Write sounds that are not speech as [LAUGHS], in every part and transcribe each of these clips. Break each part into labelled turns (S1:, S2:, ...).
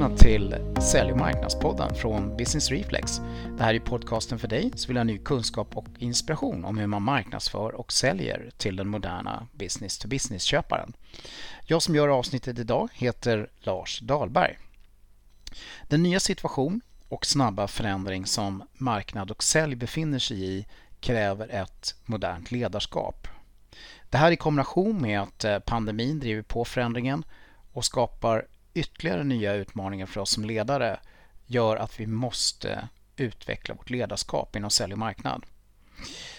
S1: välkomna till Sälj och marknadspodden från Business Reflex. Det här är podcasten för dig som vill ha ny kunskap och inspiration om hur man marknadsför och säljer till den moderna business-to-business-köparen. Jag som gör avsnittet idag heter Lars Dahlberg. Den nya situation och snabba förändring som marknad och sälj befinner sig i kräver ett modernt ledarskap. Det här i kombination med att eh, pandemin driver på förändringen och skapar ytterligare nya utmaningar för oss som ledare gör att vi måste utveckla vårt ledarskap inom sälj och marknad.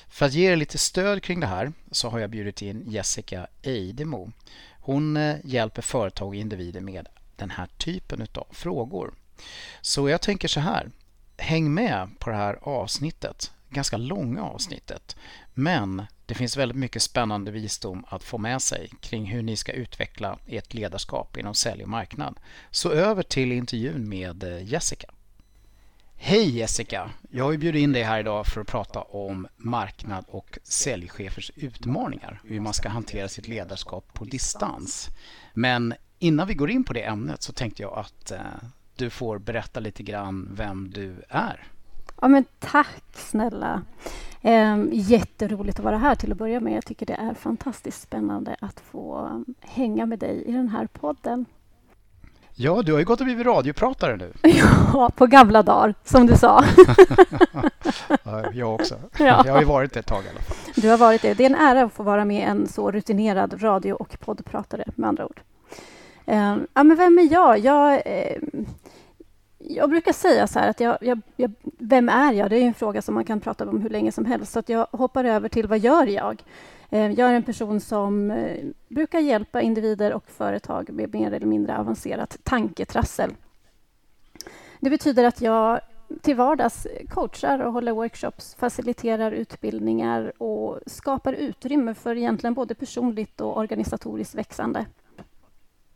S1: För att ge er lite stöd kring det här så har jag bjudit in Jessica Eidemo. Hon eh, hjälper företag och individer med den här typen av frågor. Så jag tänker så här, häng med på det här avsnittet, ganska långa avsnittet. Men det finns väldigt mycket spännande visdom att få med sig kring hur ni ska utveckla ert ledarskap inom sälj och marknad. Så över till intervjun med eh, Jessica. Hej Jessica! Jag har bjudit in dig här idag för att prata om marknad och säljchefers utmaningar. Hur man ska hantera sitt ledarskap på distans. Men innan vi går in på det ämnet så tänkte jag att eh, du får berätta lite grann vem du är.
S2: Ja, men tack snälla. Eh, jätteroligt att vara här till att börja med. Jag tycker det är fantastiskt spännande att få hänga med dig i den här podden.
S1: Ja, du har ju gått och blivit radiopratare nu. [LAUGHS]
S2: ja, på gamla dagar, som du sa. [LAUGHS]
S1: ja, jag också. [LAUGHS] Ja. Jag har ju varit det ett tag i alla fall.
S2: Du har varit det. Det är en ära att få vara med en så rutinerad radio och poddpratare, med andra ord. Eh, ja, men vem är jag? Jag eh, jag brukar säga så här att jag, jag, jag, vem är jag? Det är en fråga som man kan prata om hur länge som helst. Så att jag hoppar över till vad gör jag? Eh, jag är en person som eh, brukar hjälpa individer och företag med mer eller mindre avancerat tanketrassel. Det betyder att jag till vardags coachar och håller workshops, faciliterar utbildningar och skapar utrymme för egentligen både personligt och organisatoriskt växande.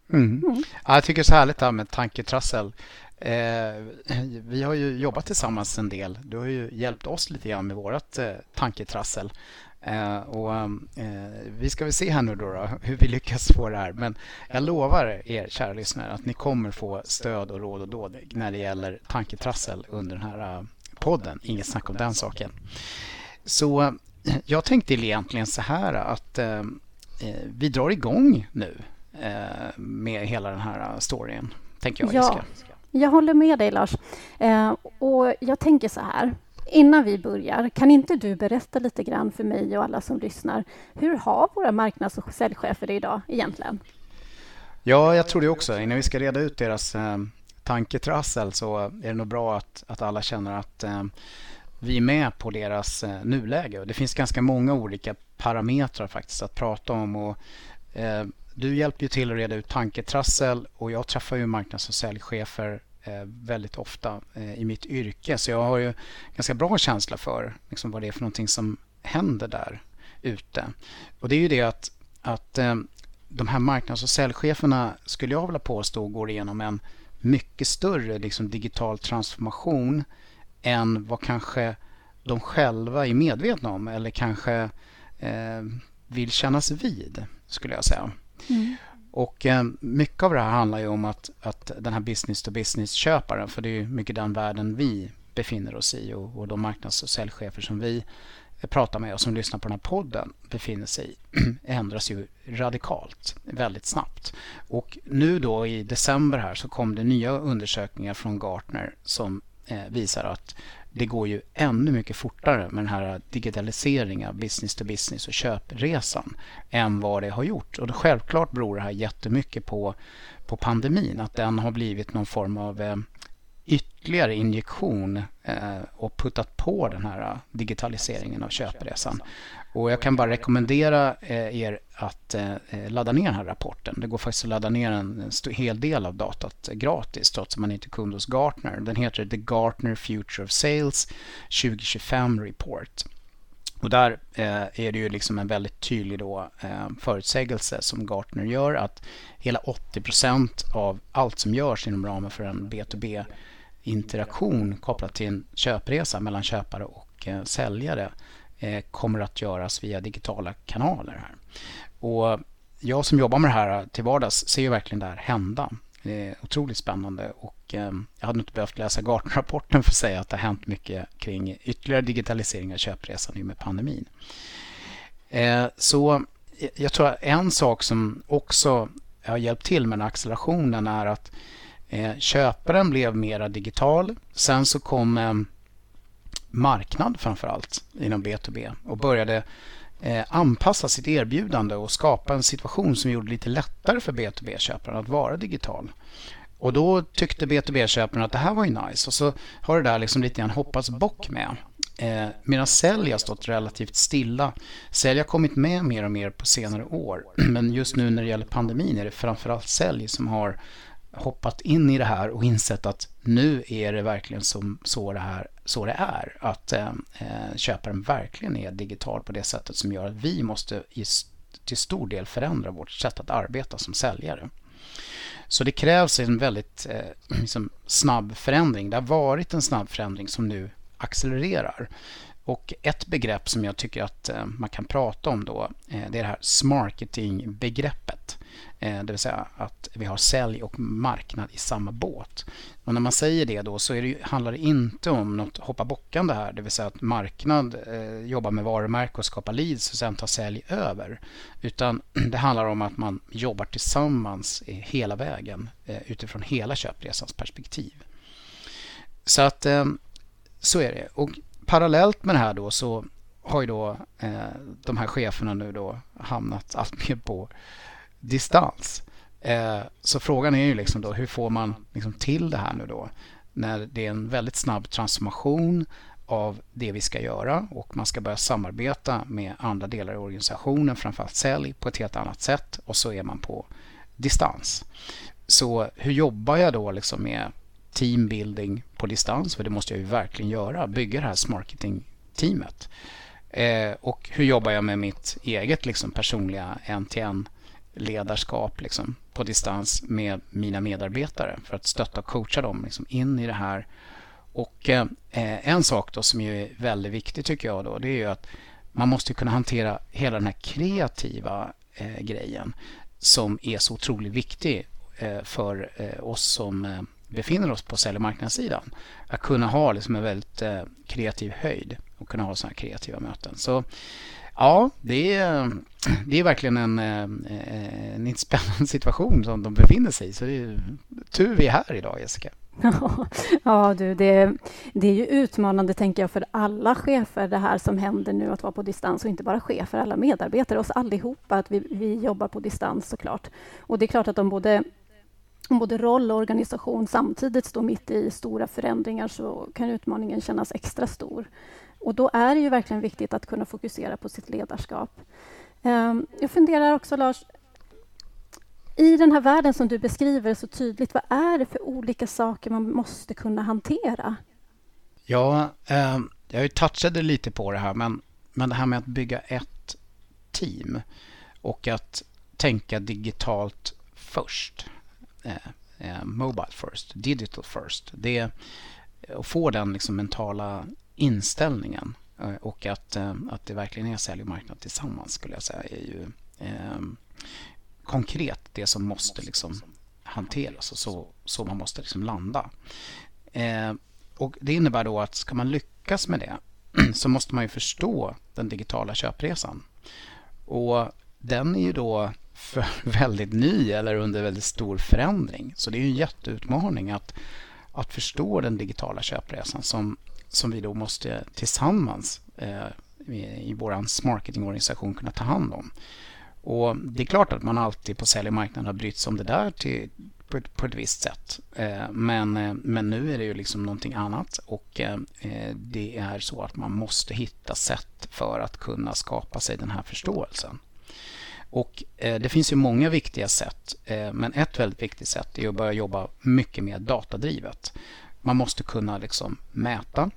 S1: Mm. Mm. Ja, jag tycker det är så härligt det här med tanketrassel. Eh, [CLEARS THROAT] vi har ju jobbat tillsammans en del. Du har ju hjälpt oss lite grann med vårt eh, tanketrassel. Eh, och, vi ska väl se här nu då, då, hur vi lyckas få det här. Men jag lovar er kära lyssnare att ni kommer få stöd och råd och dåd när det gäller tanketrassel under den här podden. Inget snack om den saken. Så [CLEARS THROAT] jag tänkte egentligen så här att vi drar igång nu med hela den här storyn. Tänker jag,
S2: ja. Jag håller med dig, Lars. Eh, och jag tänker så här. Innan vi börjar, kan inte du berätta lite grann för mig och alla som lyssnar. Hur har våra marknads och säljchefer det idag egentligen?
S1: Ja, jag tror det också. Innan vi ska reda ut deras eh, tanketrassel så är det nog bra att, att alla känner att eh, vi är med på deras eh, nuläge. Det finns ganska många olika parametrar faktiskt att prata om. Och, eh, du hjälper ju till att reda ut tanketrassel och jag träffar ju marknads och säljchefer eh, väldigt ofta eh, i mitt yrke. Så jag har ju ganska bra känsla för liksom, vad det är för någonting som händer där ute. Och det är ju det att, att eh, de här marknads och säljcheferna skulle jag vilja påstå går igenom en mycket större liksom, digital transformation än vad kanske de själva är medvetna om eller kanske eh, vill kännas vid, skulle jag säga. Mm. Och eh, mycket av det här handlar ju om att, att den här business to business-köparen, för det är mycket den världen vi befinner oss i och, och de marknads och säljchefer som vi pratar med och som lyssnar på den här podden befinner sig i [CLEARS THROAT] ändras ju radikalt, väldigt snabbt. Och nu då i december här så kom det nya undersökningar från Gartner som eh, visar att det går ju ännu mycket fortare med den här digitaliseringen av business to business och köpresan än vad det har gjort. Och självklart beror det här jättemycket på, på pandemin, att den har blivit någon form av eh, ytterligare injektion eh, och puttat på den här eh, digitaliseringen av köpresan. Och jag kan bara rekommendera eh, er att eh, eh, ladda ner den här rapporten. Det går faktiskt att ladda ner en hel del av datat gratis trots att man inte är kund hos Gartner. Den heter The Gartner Future of Sales 2025 Report. Och där är det ju liksom en väldigt tydlig då, förutsägelse som Gartner gör att hela 80% av allt som görs inom ramen för en B2B interaktion kopplat till en köpresa mellan köpare och säljare Eh, kommer att göras via digitala kanaler. här. Och jag som jobbar med det här till vardags ser ju verkligen det här hända. Det är otroligt spännande och eh, jag hade inte behövt läsa Gartner-rapporten för att säga att det har hänt mycket kring ytterligare digitalisering av köpresan i och med pandemin. Eh, så jag tror att en sak som också har hjälpt till med den accelerationen är att köparen blev mera digital. Sen så kom marknad framförallt inom B2B och började eh, anpassa sitt erbjudande och skapa en situation som gjorde det lite lättare för B2B-köparen att vara digital. Och då tyckte B2B-köparen att det här var ju nice och så har det där liksom lite grann hoppats bock med. Eh, medan sälj har stått relativt stilla. Sälj har kommit med mer och mer på senare år. [CLEARS THROAT] Men just nu när det gäller pandemin är det framförallt sälj som har hoppat in i det här och insett att nu är det verkligen som, så, det här, så det är. Att eh, eh, köparen verkligen är digital på det sättet som gör att vi måste i, till stor del förändra vårt sätt att arbeta som säljare. Så det krävs en väldigt eh, liksom snabb förändring. Det har varit en snabb förändring som nu accelererar. Och ett begrepp som jag tycker att eh, man kan prata om då, eh, det är det här smarketing-begreppet. Eh, det vill säga att vi har sälj och marknad i samma båt. Och när man säger det då så det, handlar det inte om något hoppa bockande här, det vill säga att marknad eh, jobbar med varumärke och skapar leads och sen tar sälj över. Utan [CLEARS THROAT] det handlar om att man jobbar tillsammans hela vägen eh, utifrån hela köpresans perspektiv. Så att så är det. Och parallellt med det här då så har ju då eh, de här cheferna nu då hamnat allt mer på distans. Eh, så frågan är ju liksom då hur får man liksom till det här nu då när det är en väldigt snabb transformation av det vi ska göra och man ska börja samarbeta med andra delar i organisationen, framförallt sälj, på ett helt annat sätt och så är man på distans. Så hur jobbar jag då liksom med teambuilding på distans? För det måste jag ju verkligen göra, bygga det här marketing-teamet. Eh, och hur jobbar jag med mitt eget liksom, personliga en-till-en ledarskap liksom, på distans med mina medarbetare för att stötta och coacha dem liksom, in i det här. Och eh, en sak då som är väldigt viktig tycker jag då, det är ju att man måste kunna hantera hela den här kreativa eh, grejen som är så otroligt viktig eh, för eh, oss som eh, befinner oss på sälj och marknadssidan. Att kunna ha liksom en väldigt eh, kreativ höjd och kunna ha sådana här kreativa möten. Så Ja, det är, [CLEARS THROAT] det är verkligen en, eh, en spännande [LAUGHS] situation som de befinner sig i. Så det är tur vi är här idag, Jessica. [LAUGHS]
S2: Ja, du, det, det är ju utmanande, tänker jag, för alla chefer, det här som händer nu, att vara på distans och inte bara chefer, alla medarbetare, oss allihopa, att vi, vi jobbar på distans såklart. Och det är klart att de både, både roll och organisation samtidigt står mitt i stora förändringar så kan utmaningen kännas extra stor. Och då är det ju verkligen viktigt att kunna fokusera på sitt ledarskap. Ehm, jag funderar också, Lars, i den här världen som du beskriver så tydligt, vad är det för olika saker man måste kunna hantera?
S1: Ja, ehm, jag touchade lite på det här, men, men det här med att bygga ett team och att tänka digitalt först. Eh, eh, mobile first, digital first. Det, och eh, få den liksom mentala inställningen eh, och att, eh, att det verkligen är sälj och marknad tillsammans skulle jag säga är ju eh, konkret det som måste liksom hanteras och så, så man måste liksom landa. Eh, och Det innebär då att ska man lyckas med det [CLEARS THROAT] så måste man ju förstå den digitala köpresan. Och den är ju då [LAUGHS] väldigt ny eller under väldigt stor förändring. Så det är en jätteutmaning att, att förstå den digitala köpresan som som vi då måste tillsammans eh, i vår marketingorganisation kunna ta hand om. Och Det är klart att man alltid på säljmarknaden har brytt sig om det där till, på, ett, på ett visst sätt. Eh, men, eh, men nu är det ju liksom någonting annat och eh, eh det är så att man måste hitta sätt för att kunna skapa sig den här förståelsen. Och eh, Det finns ju många viktiga sätt, eh, men ett väldigt viktigt sätt är att börja jobba mycket mer datadrivet. Man måste kunna liksom mäta.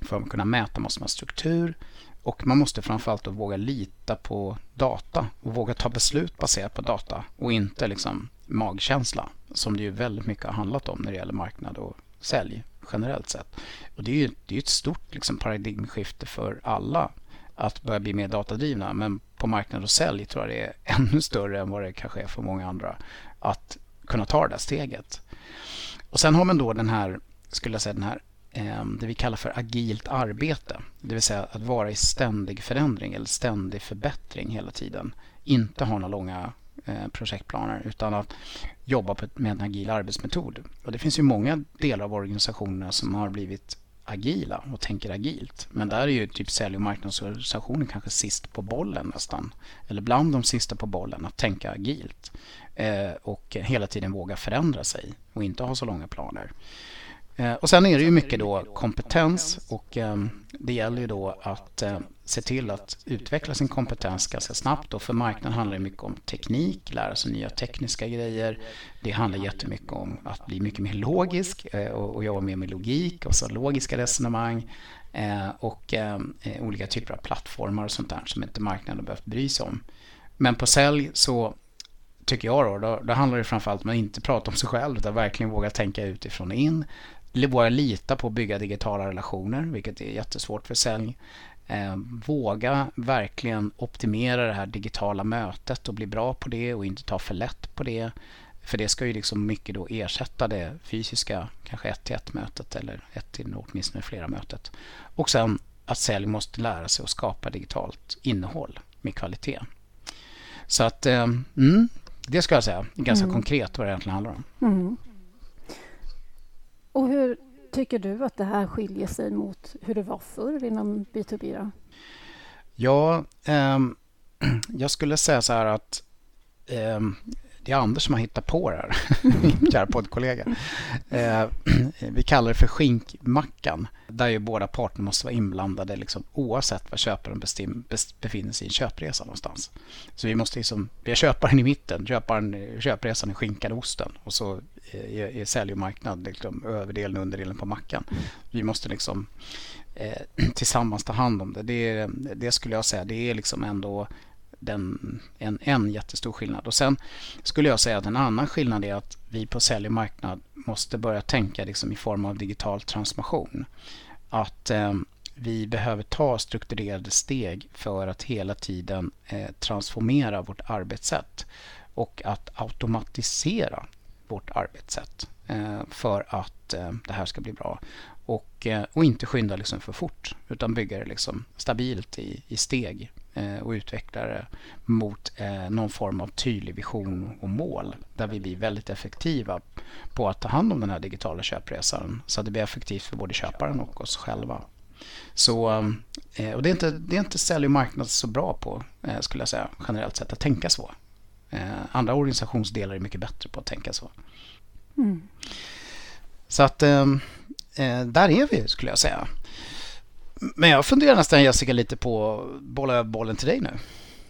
S1: För att kunna mäta måste man ha struktur och man måste framförallt då våga lita på data och våga ta beslut baserat på data och inte liksom magkänsla som det ju väldigt mycket har handlat om när det gäller marknad och sälj generellt sett. Och Det är ju det är ett stort liksom paradigmskifte för alla att börja bli mer datadrivna men på marknad och sälj tror jag det är [LAUGHS] ännu större än vad det kanske är för många andra. Att kunna ta det där steget. Och sen har man då den här, skulle jag säga, den här ehm, det vi kallar för agilt arbete. Det vill säga att vara i ständig förändring eller ständig förbättring hela tiden. Inte ha några långa eh, projektplaner utan att jobba med en agil arbetsmetod. Och det finns ju många delar av organisationerna som har blivit agila och tänker agilt. Men där är ju typ sälj och marknadsorganisationen kanske sist på bollen nästan. Eller bland de sista på bollen att tänka agilt. Eh, och hela tiden våga förändra sig och inte ha så långa planer. Eh, och sen är det ju mycket då kompetens och ehm, det gäller ju då att eh, se till att utveckla sin kompetens ganska snabbt. Och för marknaden handlar det mycket om teknik, lära sig nya tekniska grejer. Det handlar jättemycket om att bli mycket mer logisk eh, och jobba mer med logik och så logiska resonemang och ehm, olika typer av plattformar och sånt där som inte marknaden har behövt bry sig om. Men på sälj så tycker jag då, då, då handlar det framförallt om att inte prata om sig själv utan verkligen våga tänka utifrån och in våga lita på att bygga digitala relationer, vilket är jättesvårt för sälj. Eh, våga verkligen optimera det här digitala mötet och bli bra på det och inte ta för lätt på det. För det ska ju liksom mycket då ersätta det fysiska, kanske ett till ett mötet eller ett till åtminstone flera mötet. Och sen att sälj måste lära sig att skapa digitalt innehåll med kvalitet. Så att, eh, mm, det ska jag säga, ganska mm. konkret vad det egentligen handlar om. Mm.
S2: Och hur tycker du att det här skiljer sig mot hur det var förr inom B2B? Då?
S1: Ja, eh, [CLEARS THROAT] jag skulle säga så här att eh, det är Anders som har hittat på det här, [LAUGHS] min kära poddkollega. Eh, [CLEARS THROAT] vi kallar det för skinkmackan, där ju båda parter måste vara inblandade liksom, oavsett var köparen bestim, befinner sig i en köpresa någonstans. Så vi måste liksom, vi har köparen i mitten, köparen, köpresan är skinkan och osten och så är, är sälj och marknad liksom, överdelen och underdelen på mackan. Vi måste liksom eh, [CLEARS THROAT] tillsammans ta hand om det. det. Det skulle jag säga, det är liksom ändå den, en, en jättestor skillnad. Och Sen skulle jag säga att en annan skillnad är att vi på sälj och marknad måste börja tänka liksom i form av digital transformation. Att eh, vi behöver ta strukturerade steg för att hela tiden eh, transformera vårt arbetssätt och att automatisera vårt arbetssätt eh, för att eh, det här ska bli bra. Och, eh, och inte skynda liksom för fort utan bygga det liksom stabilt i, i steg och utveckla det mot någon form av tydlig vision och mål där vi blir väldigt effektiva på att ta hand om den här digitala köpresan så att det blir effektivt för både köparen och oss själva. Så, och det är inte, det är inte sälj och marknad så bra på, skulle jag säga, generellt sett, att tänka så. Eh, andra organisationsdelar är mycket bättre på att tänka så. Mm. Så att eh, där är vi skulle jag säga. Men jag funderar nästan Jessica lite på att bolla över bollen till dig nu.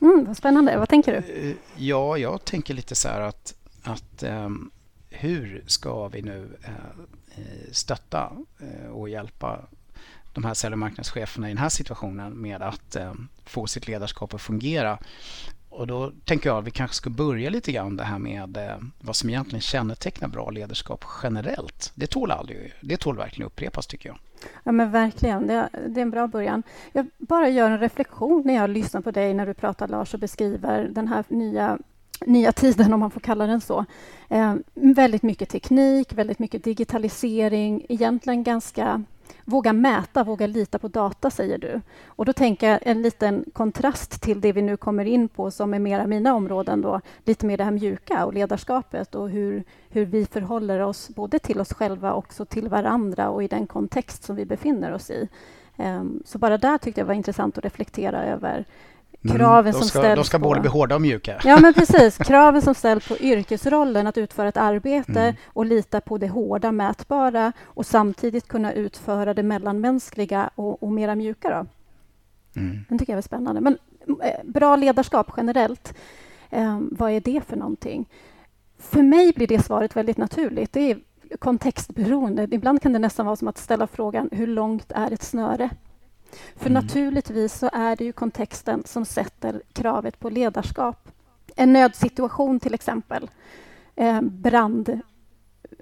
S2: Mm, vad spännande. Vad tänker du?
S1: Eh, ja, jag tänker lite så här att, att um, hur ska vi nu uh, stötta uh, och hjälpa de här sälj och marknadscheferna i den här situationen med att uh, få sitt ledarskap att fungera och då tänker jag att vi kanske ska börja lite grann det här med vad som egentligen kännetecknar bra ledarskap generellt. Det tål aldrig, det tål verkligen upprepas tycker jag.
S2: Ja men verkligen, det, det är en bra början. Jag bara gör en reflektion när jag lyssnar på dig när du pratar Lars och beskriver den här nya nya tiden, om man får kalla den så. Eh, väldigt mycket teknik, väldigt mycket digitalisering, egentligen ganska Våga mäta, våga lita på data, säger du. Och då tänker jag en liten kontrast till det vi nu kommer in på som är mera mina områden, då, lite mer det här mjuka och ledarskapet och hur, hur vi förhåller oss både till oss själva och till varandra och i den kontext som vi befinner oss i. Um, så bara där tyckte jag var intressant att reflektera över kraven mm,
S1: som
S2: ska, ställs
S1: De ska både bli hårda och mjuka.
S2: Ja, men precis. Kraven som ställs på yrkesrollen att utföra ett arbete mm. och lita på det hårda, mätbara och samtidigt kunna utföra det mellanmänskliga och, och mera mjuka. Då. Mm. Den tycker jag är spännande. Men eh, bra ledarskap generellt, eh, vad är det för någonting? För mig blir det svaret väldigt naturligt. Det är kontextberoende. Ibland kan det nästan vara som att ställa frågan hur långt är ett snöre? För mm. naturligtvis så är det ju kontexten som sätter kravet på ledarskap. En nödsituation till exempel, eh, brand,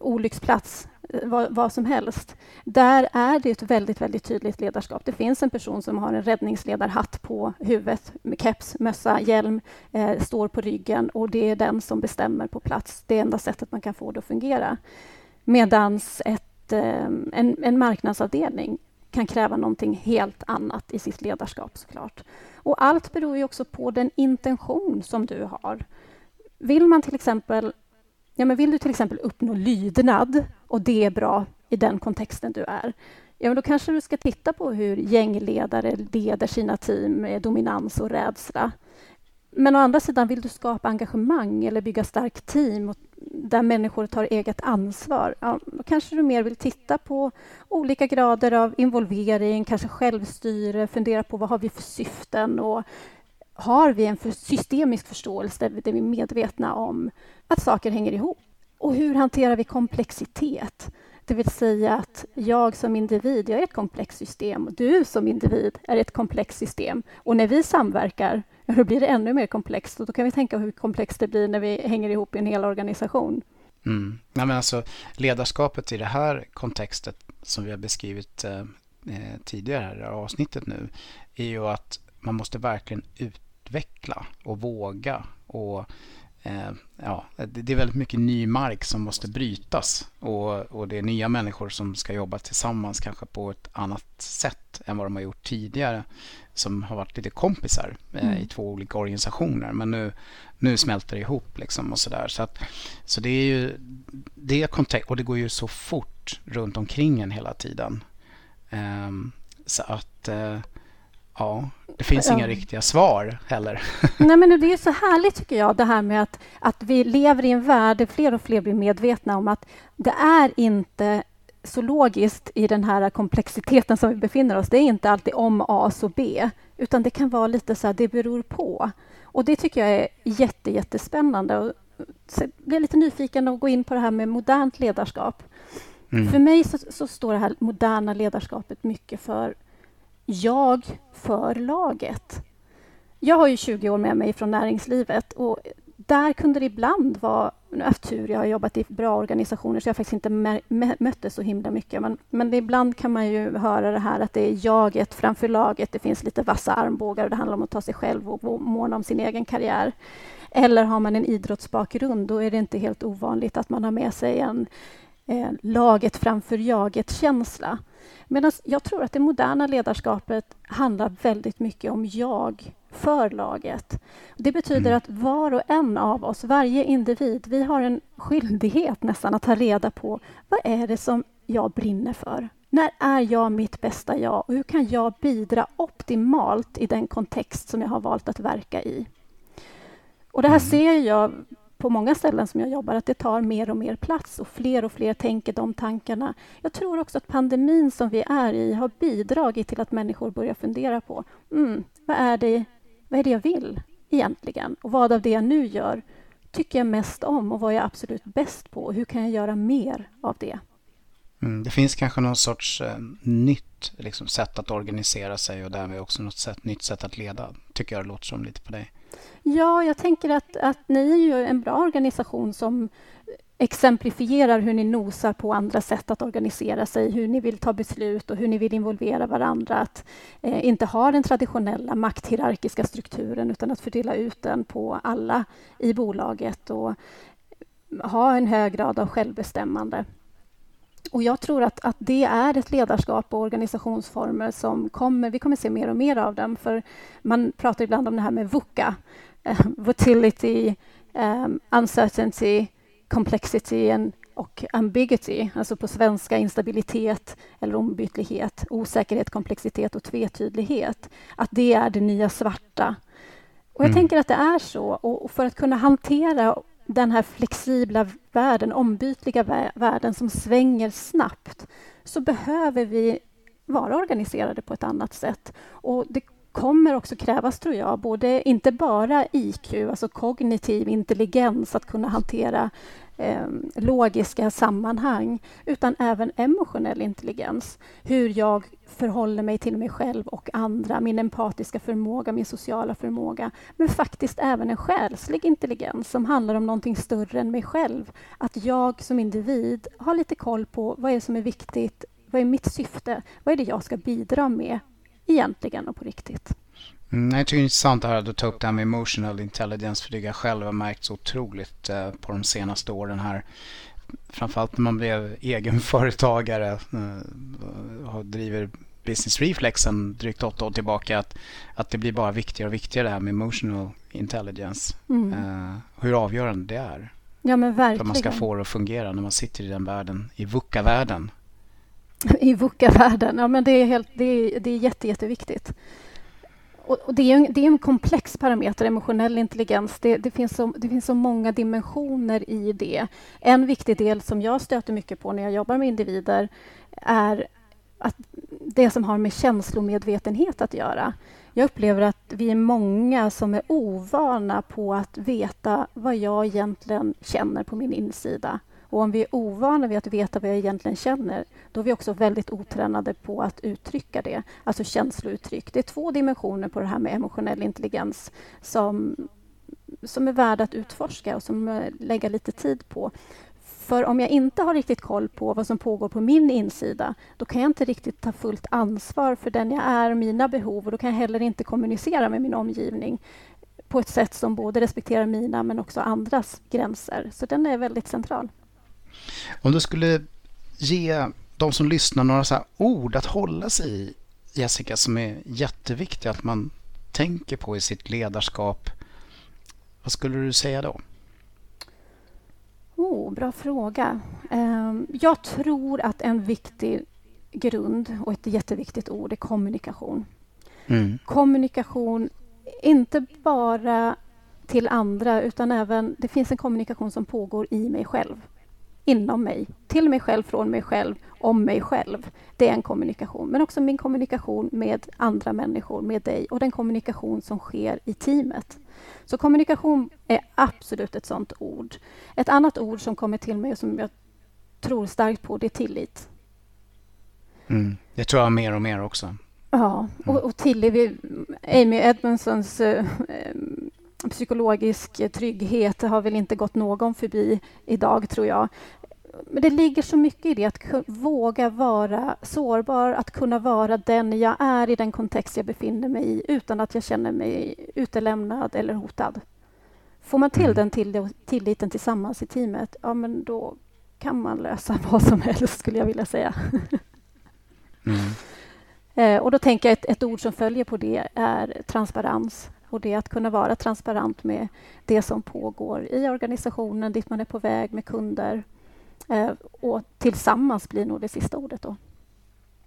S2: olycksplats, vad, vad, som helst. Där är det ett väldigt, väldigt tydligt ledarskap. Det finns en person som har en räddningsledarhatt på huvudet, med keps, mössa, hjälm, eh, står på ryggen och det är den som bestämmer på plats. Det är enda sättet man kan få det att fungera. Medans ett, eh, en, en marknadsavdelning kan kräva någonting helt annat i sitt ledarskap såklart. Och allt beror ju också på den intention som du har. Vill man till exempel Ja, men vill du till exempel uppnå lydnad och det är bra i den kontexten du är, ja, men då kanske du ska titta på hur gängledare leder sina team med dominans och rädsla. Men å andra sidan, vill du skapa engagemang eller bygga starkt team där människor tar eget ansvar, ja, då kanske du mer vill titta på olika grader av involvering, kanske självstyre, fundera på vad har vi för syften och har vi en för systemisk förståelse där vi är medvetna om att saker hänger ihop? Och hur hanterar vi komplexitet? Det vill säga att jag som individ, jag är ett komplext system och du som individ är ett komplext system. Och när vi samverkar, [LAUGHS] då blir det ännu mer komplext och då kan vi tänka hur komplext det blir när vi hänger ihop i en hel organisation.
S1: Mm. Ja, men alltså, ledarskapet i det här kontextet som vi har beskrivit eh, eh tidigare här i avsnittet nu är ju att man måste verkligen utveckla och våga och ja, det är väldigt mycket ny mark som måste brytas. Och, och det är nya människor som ska jobba tillsammans kanske på ett annat sätt än vad de har gjort tidigare som har varit lite kompisar eh, mm. i två olika organisationer. Men nu, nu smälter det ihop liksom och sådär. Så, att, så det är ju det kontext och det går ju så fort runt omkring en hela tiden. Eh, så att eh, Ja, det finns inga riktiga svar heller. [LAUGHS]
S2: Nej, men det är så härligt tycker jag, det här med att, att vi lever i en värld där fler och fler blir medvetna om att det är inte så logiskt i den här komplexiteten som vi befinner oss. Det är inte alltid om A så B, utan det kan vara lite så här, det beror på. Och det tycker jag är jätte, jättespännande. Och jag blir lite nyfiken att gå in på det här med modernt ledarskap. Mm. För mig så, så, står det här moderna ledarskapet mycket för jag för laget. Jag har ju 20 år med mig från näringslivet och där kunde det ibland vara... Nu har jag haft tur, jag har jobbat i bra organisationer så jag har faktiskt inte mött det så himla mycket. Men, men ibland kan man ju höra det här att det är jaget framför laget. Det finns lite vassa armbågar och det handlar om att ta sig själv och måna om sin egen karriär. Eller har man en idrottsbakgrund, då är det inte helt ovanligt att man har med sig en eh, laget framför jaget-känsla. Medan jag tror att det moderna ledarskapet handlar väldigt mycket om jag för laget. Det betyder mm. att var och en av oss, varje individ, vi har en skyldighet nästan att ta reda på vad är det som jag brinner för? När är jag mitt bästa jag och hur kan jag bidra optimalt i den kontext som jag har valt att verka i? Och det här mm. ser jag på många ställen som jag jobbar att det tar mer och mer plats och fler och fler tänker de tankarna. Jag tror också att pandemin som vi är i har bidragit till att människor börjar fundera på mm, vad, är det, vad är det jag vill egentligen? Och vad av det jag nu gör tycker jag mest om och vad jag är absolut bäst på? Och hur kan jag göra mer av det?
S1: Mm, det finns kanske någon sorts eh, nytt liksom, sätt att organisera sig och därmed också något sätt, nytt sätt att leda. Tycker jag det låter som lite på dig.
S2: Ja, jag tänker att, att ni är ju en bra organisation som exemplifierar hur ni nosar på andra sätt att organisera sig, hur ni vill ta beslut och hur ni vill involvera varandra. Att eh, inte ha den traditionella makthierarkiska strukturen utan att fördela ut den på alla i bolaget och ha en hög grad av självbestämmande. Och jag tror att, att det är ett ledarskap och organisationsformer som kommer... Vi kommer se mer och mer av dem. För man pratar ibland om det här med VUCA. Uh, volatility, um, uncertainty, complexity and, och ambiguity. Alltså på svenska instabilitet eller ombytlighet, osäkerhet, komplexitet och tvetydlighet. Att det är det nya svarta. Och jag mm. tänker att det är så. Och för att kunna hantera den här flexibla världen, ombytliga världen som svänger snabbt så behöver vi vara organiserade på ett annat sätt. Och det kommer också krävas, tror jag, både, inte bara IQ, alltså kognitiv intelligens, att kunna hantera eh, logiska sammanhang, utan även emotionell intelligens. Hur jag förhåller mig till mig själv och andra, min empatiska förmåga, min sociala förmåga, men faktiskt även en själslig intelligens som handlar om någonting större än mig själv. Att jag som individ har lite koll på vad är det som är viktigt, vad är mitt syfte, vad är det jag ska bidra med egentligen och på riktigt.
S1: Mm, jag tycker det är intressant att du tar upp det här med emotional intelligence för det jag själv har märkt så otroligt eh, på de senaste åren här. Framförallt när man blev [LAUGHS] egenföretagare eh, och driver Business Reflex sedan drygt åtta år tillbaka att, att det blir bara viktigare och viktigare det här med emotional intelligence. Mm. Uh, hur avgörande det är.
S2: Ja men verkligen. För
S1: att man ska få det att fungera när man sitter i den världen, i VUCA-världen. [LAUGHS]
S2: I VUCA-världen, ja men det är, helt, det är, det är jätte, jätteviktigt. Och, och det, är en, det är en komplex parameter, emotionell intelligens. Det, det, finns så, det finns så många dimensioner i det. En viktig del som jag stöter mycket på när jag jobbar med individer är att det som har med känslomedvetenhet att göra. Jag upplever att vi är många som är ovana på att veta vad jag egentligen känner på min insida. Och om vi är ovana vid att veta vad jag egentligen känner, då är vi också väldigt otränade på att uttrycka det, alltså känslouttryck. Det är två dimensioner på det här med emotionell intelligens som, som är värda att utforska och som eh, lägga lite tid på. För om jag inte har riktigt koll på vad som pågår på min insida, då kan jag inte riktigt ta fullt ansvar för den jag är och mina behov och då kan jag heller inte kommunicera med min omgivning på ett sätt som både respekterar mina men också andras gränser. Så den är väldigt central.
S1: Om du skulle ge de som lyssnar några så ord att hålla sig i, Jessica, som är jätteviktiga att man tänker på i sitt ledarskap. Vad skulle du säga då?
S2: Oh, bra fråga. Ehm, jag tror att en viktig grund och ett jätteviktigt ord är kommunikation. Mm. Kommunikation, inte bara till andra utan även... Det finns en kommunikation som pågår i mig själv. Inom mig. Till mig själv, från mig själv, om mig själv. Det är en kommunikation. Men också min kommunikation med andra människor, med dig och den kommunikation som sker i teamet. Så kommunikation är absolut ett sånt ord. Ett annat ord som kommer till mig och som jag tror starkt på, det är tillit.
S1: Mm. Det tror jag mer och mer också.
S2: Ja, och, mm. och tillit. Amy Edmondsons äh, psykologisk trygghet har väl inte gått någon förbi idag, tror jag men det ligger så mycket i det, att våga vara sårbar, att kunna vara den jag är i den kontext jag befinner mig i utan att jag känner mig utelämnad eller hotad. Får man till mm. den till, tilliten tillsammans i teamet, ja men då kan man lösa [LAUGHS] vad som helst, skulle jag vilja säga. Mm. Eh, och då tänker jag ett, ett ord som följer på det är transparens. Och det är att kunna vara transparent med det som pågår i organisationen, dit man är på väg med kunder, Eh, och tillsammans blir nog det sista ordet då.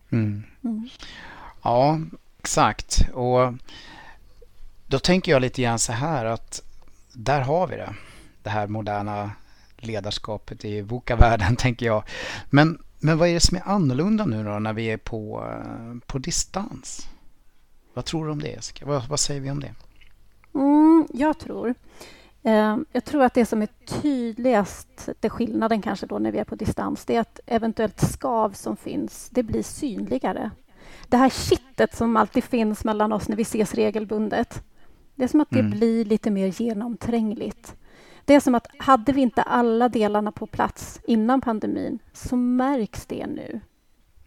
S1: Mm. Mm. Ja, exakt. Och då tänker jag lite grann så här att där har vi det. Det här moderna ledarskapet i VUCA-världen, [LAUGHS] tänker jag. Men, men vad är det som är annorlunda nu då när vi är på, på distans? Vad tror du om det, Jessica? Vad, vad säger vi om det?
S2: Mm, jag tror Eh, jag tror att det som är tydligast, det skillnaden kanske då när vi är på distans, det är att eventuellt skav som finns, det blir synligare. Det här kittet som alltid finns mellan oss när vi ses regelbundet, det är som att det mm. blir lite mer genomträngligt. Det är som att hade vi inte alla delarna på plats innan pandemin så märks det nu.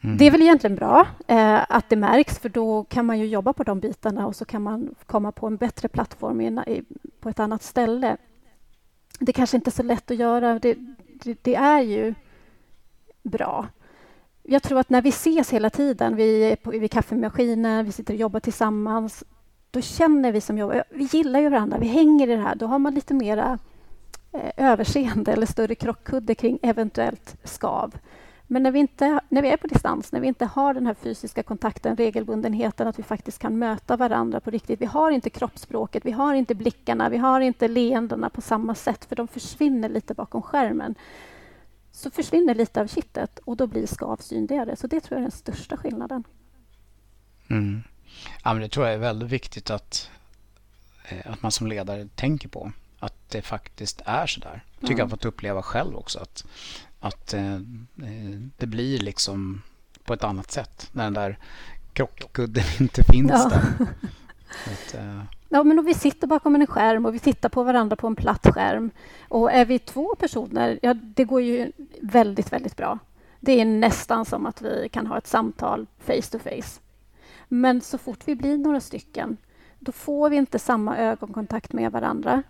S2: Mm. Det är väl egentligen bra eh, att det märks för då kan man ju jobba på de bitarna och så kan man komma på en bättre plattform i, i, på ett annat ställe. Det kanske inte är så lätt att göra. Det, det, det, är ju bra. Jag tror att när vi ses hela tiden, vi är på, vid kaffemaskinen, vi sitter och jobbar tillsammans, då känner vi som jobbar, vi gillar ju varandra, vi hänger i det här, då har man lite mera eh, överseende eller större krockkudde kring eventuellt skav. Men när vi, inte, när vi är på distans, när vi inte har den här fysiska kontakten, regelbundenheten, att vi faktiskt kan möta varandra på riktigt. Vi har inte kroppsspråket, vi har inte blickarna, vi har inte leendena på samma sätt, för de försvinner lite bakom skärmen. Så försvinner lite av kittet och då blir skav synligare. Så det tror jag är den största skillnaden.
S1: Mm. Ja, men det tror jag är väldigt viktigt att, eh, att man som ledare tänker på. Att det faktiskt är så där. Tycker mm. jag har fått uppleva själv också att, att eh, eh, det blir liksom på ett annat sätt när den där krockkudden [LAUGHS] inte finns ja. där. [LAUGHS]
S2: Att, eh, Ja, men vi sitter bakom en skärm och vi tittar på varandra på en platt skärm. Och är vi två personer, ja, det går ju väldigt, väldigt bra. Det är nästan som att vi kan ha ett samtal face to face. Men så fort vi blir några stycken, då får vi inte samma ögonkontakt med varandra.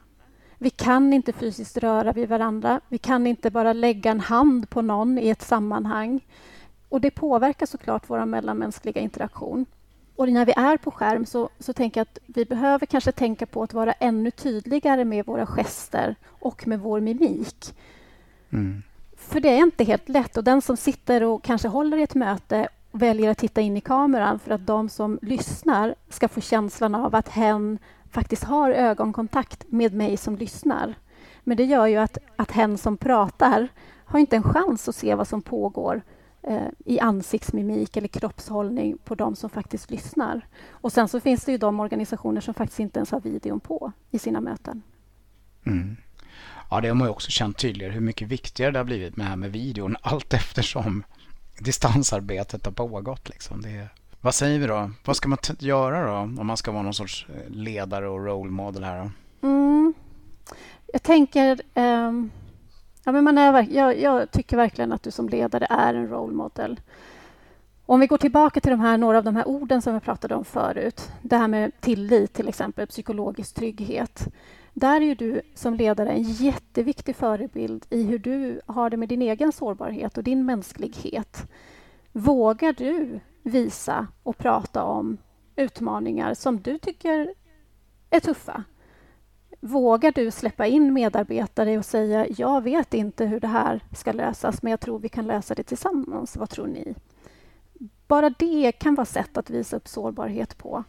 S2: Vi kan inte fysiskt röra vid varandra. Vi kan inte bara lägga en hand på någon i ett sammanhang. Och det påverkar såklart vår mellanmänskliga interaktion. Och när vi är på skärm så, så tänker jag att vi behöver kanske tänka på att vara ännu tydligare med våra gester och med vår mimik. Mm. För det är inte helt lätt. Och den som sitter och kanske håller i ett möte väljer att titta in i kameran för att de som lyssnar ska få känslan av att hen faktiskt har ögonkontakt med mig som lyssnar. Men det gör ju att, att hen som pratar har inte en chans att se vad som pågår eh, i ansiktsmimik eller kroppshållning på de som faktiskt lyssnar. Och sen så finns det ju de organisationer som faktiskt inte ens har videon på i sina möten.
S1: Mm. Ja, det har man ju också känt tydligare hur mycket viktigare det har blivit med, här med videon allt eftersom distansarbetet har pågått. Liksom. Det, vad säger vi då? Vad ska man göra då om man ska vara någon sorts eh, ledare och role model här?
S2: Mm. Jag tänker... Um Ja, men man är, jag, jag, tycker verkligen att du som ledare är en role model. Om vi går tillbaka till de här, några av de här orden som vi pratade om förut. Det här med tillit, till exempel, psykologisk trygghet. Där är du som ledare en jätteviktig förebild i hur du har det med din egen sårbarhet och din mänsklighet. Vågar du visa och prata om utmaningar som du tycker är tuffa? Vågar du släppa in medarbetare och säga jag vet inte hur det här ska lösas men jag tror vi kan lösa det tillsammans. Vad tror ni? Bara det kan vara sätt att visa upp sårbarhet på.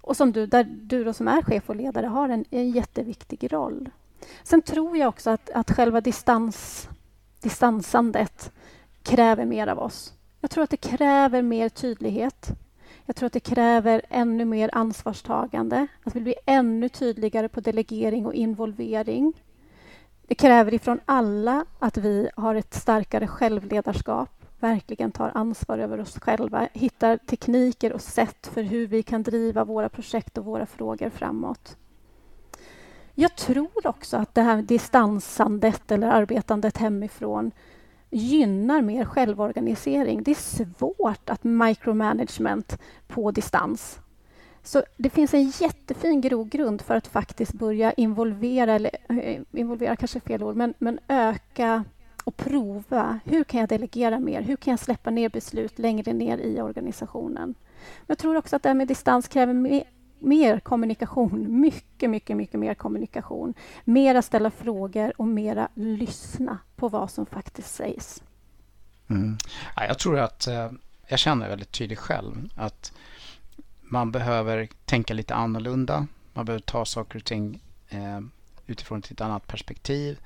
S2: Och som du, där du då som är chef och ledare har en, en jätteviktig roll. Sen tror jag också att, att själva distans, distansandet kräver mer av oss. Jag tror att det kräver mer tydlighet. Jag tror att det kräver ännu mer ansvarstagande, att vi blir ännu tydligare på delegering och involvering. Det kräver ifrån alla att vi har ett starkare självledarskap, verkligen tar ansvar över oss själva, hittar tekniker och sätt för hur vi kan driva våra projekt och våra frågor framåt. Jag tror också att det här distansandet eller arbetandet hemifrån gynnar mer självorganisering. Det är svårt att micromanagement på distans. Så det finns en jättefin grogrund för att faktiskt börja involvera, eller eh, involvera kanske fel ord, men, men öka och prova. Hur kan jag delegera mer? Hur kan jag släppa ner beslut längre ner i organisationen? Jag tror också att det här med distans kräver mer, kommunikation. Mycket, mycket, mycket mer kommunikation. Mera ställa frågor och mera lyssna på vad som faktiskt sägs.
S1: Mm. jag tror att eh, jag känner väldigt tydligt själv att man behöver tänka lite annorlunda. Man behöver ta saker och ting eh, utifrån ett annat perspektiv.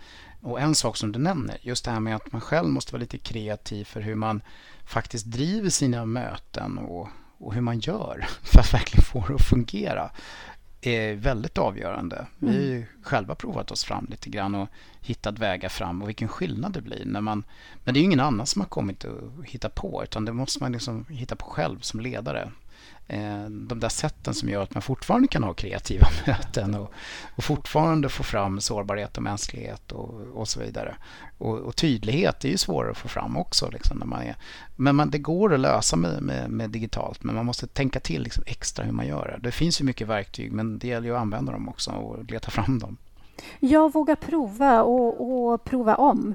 S1: Och en sak som du nämner, just det här med att man själv måste vara lite kreativ för hur man faktiskt driver sina möten och och hur man gör [LAUGHS] för att verkligen få det att fungera är väldigt avgörande. Vi har mm. själva provat oss fram lite grann och hittat vägar fram och vilken skillnad det blir. När man, men det är ju ingen annan som har kommit att hitta på utan det måste man liksom hitta på själv som ledare. Eh, de där sätten som gör att man fortfarande kan ha kreativa [LAUGHS] möten och, och fortfarande få fram sårbarhet och mänsklighet och, och så vidare. Och, och, tydlighet är ju svårare att få fram också. Liksom, när man är, men man, det går att lösa med, med, med digitalt men man måste tänka till liksom, extra hur man gör det. Det finns ju mycket verktyg men det gäller ju att använda dem också och leta fram dem.
S2: Jag vågar prova och, och prova om.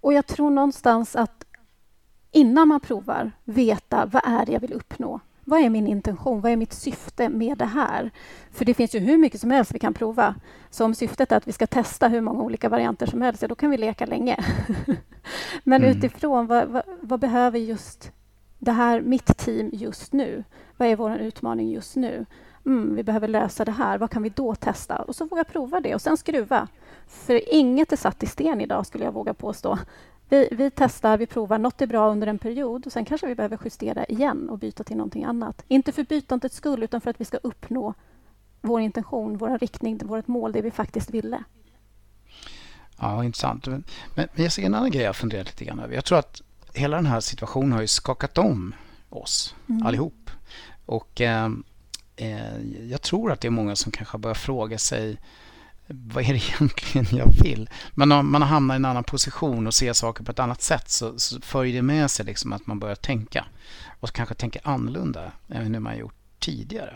S2: Och jag tror någonstans att innan man provar veta vad är det jag vill uppnå. Vad är min intention? Vad är mitt syfte med det här? För det finns ju hur mycket som helst vi kan prova. Så om syftet är att vi ska testa hur många olika varianter som helst, ja, då kan vi leka länge. [LAUGHS] Men mm. utifrån vad, vad, vad, behöver just det här, mitt team just nu? Vad är vår utmaning just nu? Mm, vi behöver lösa det här. Vad kan vi då testa? Och så våga prova det och sen skruva. För inget är satt i sten idag, skulle jag våga påstå. Vi, vi testar, vi provar, något är bra under en period och sen kanske vi behöver justera igen och byta till någonting annat. Inte för bytandets skull, utan för att vi ska uppnå vår intention, vår riktning, vårt mål, det vi faktiskt ville.
S1: Ja, intressant. Men, men jag ser en annan grej jag funderat lite grann över. Jag tror att hela den här situationen har ju skakat om oss mm. allihop. Och eh, eh, jag tror att det är många som kanske börjar fråga sig vad är det [LAUGHS] egentligen jag vill? Men om man har hamnat i en annan position och ser saker på ett annat sätt så, så för det med sig liksom att man börjar tänka. Och kanske tänka annorlunda än hur man gjort tidigare.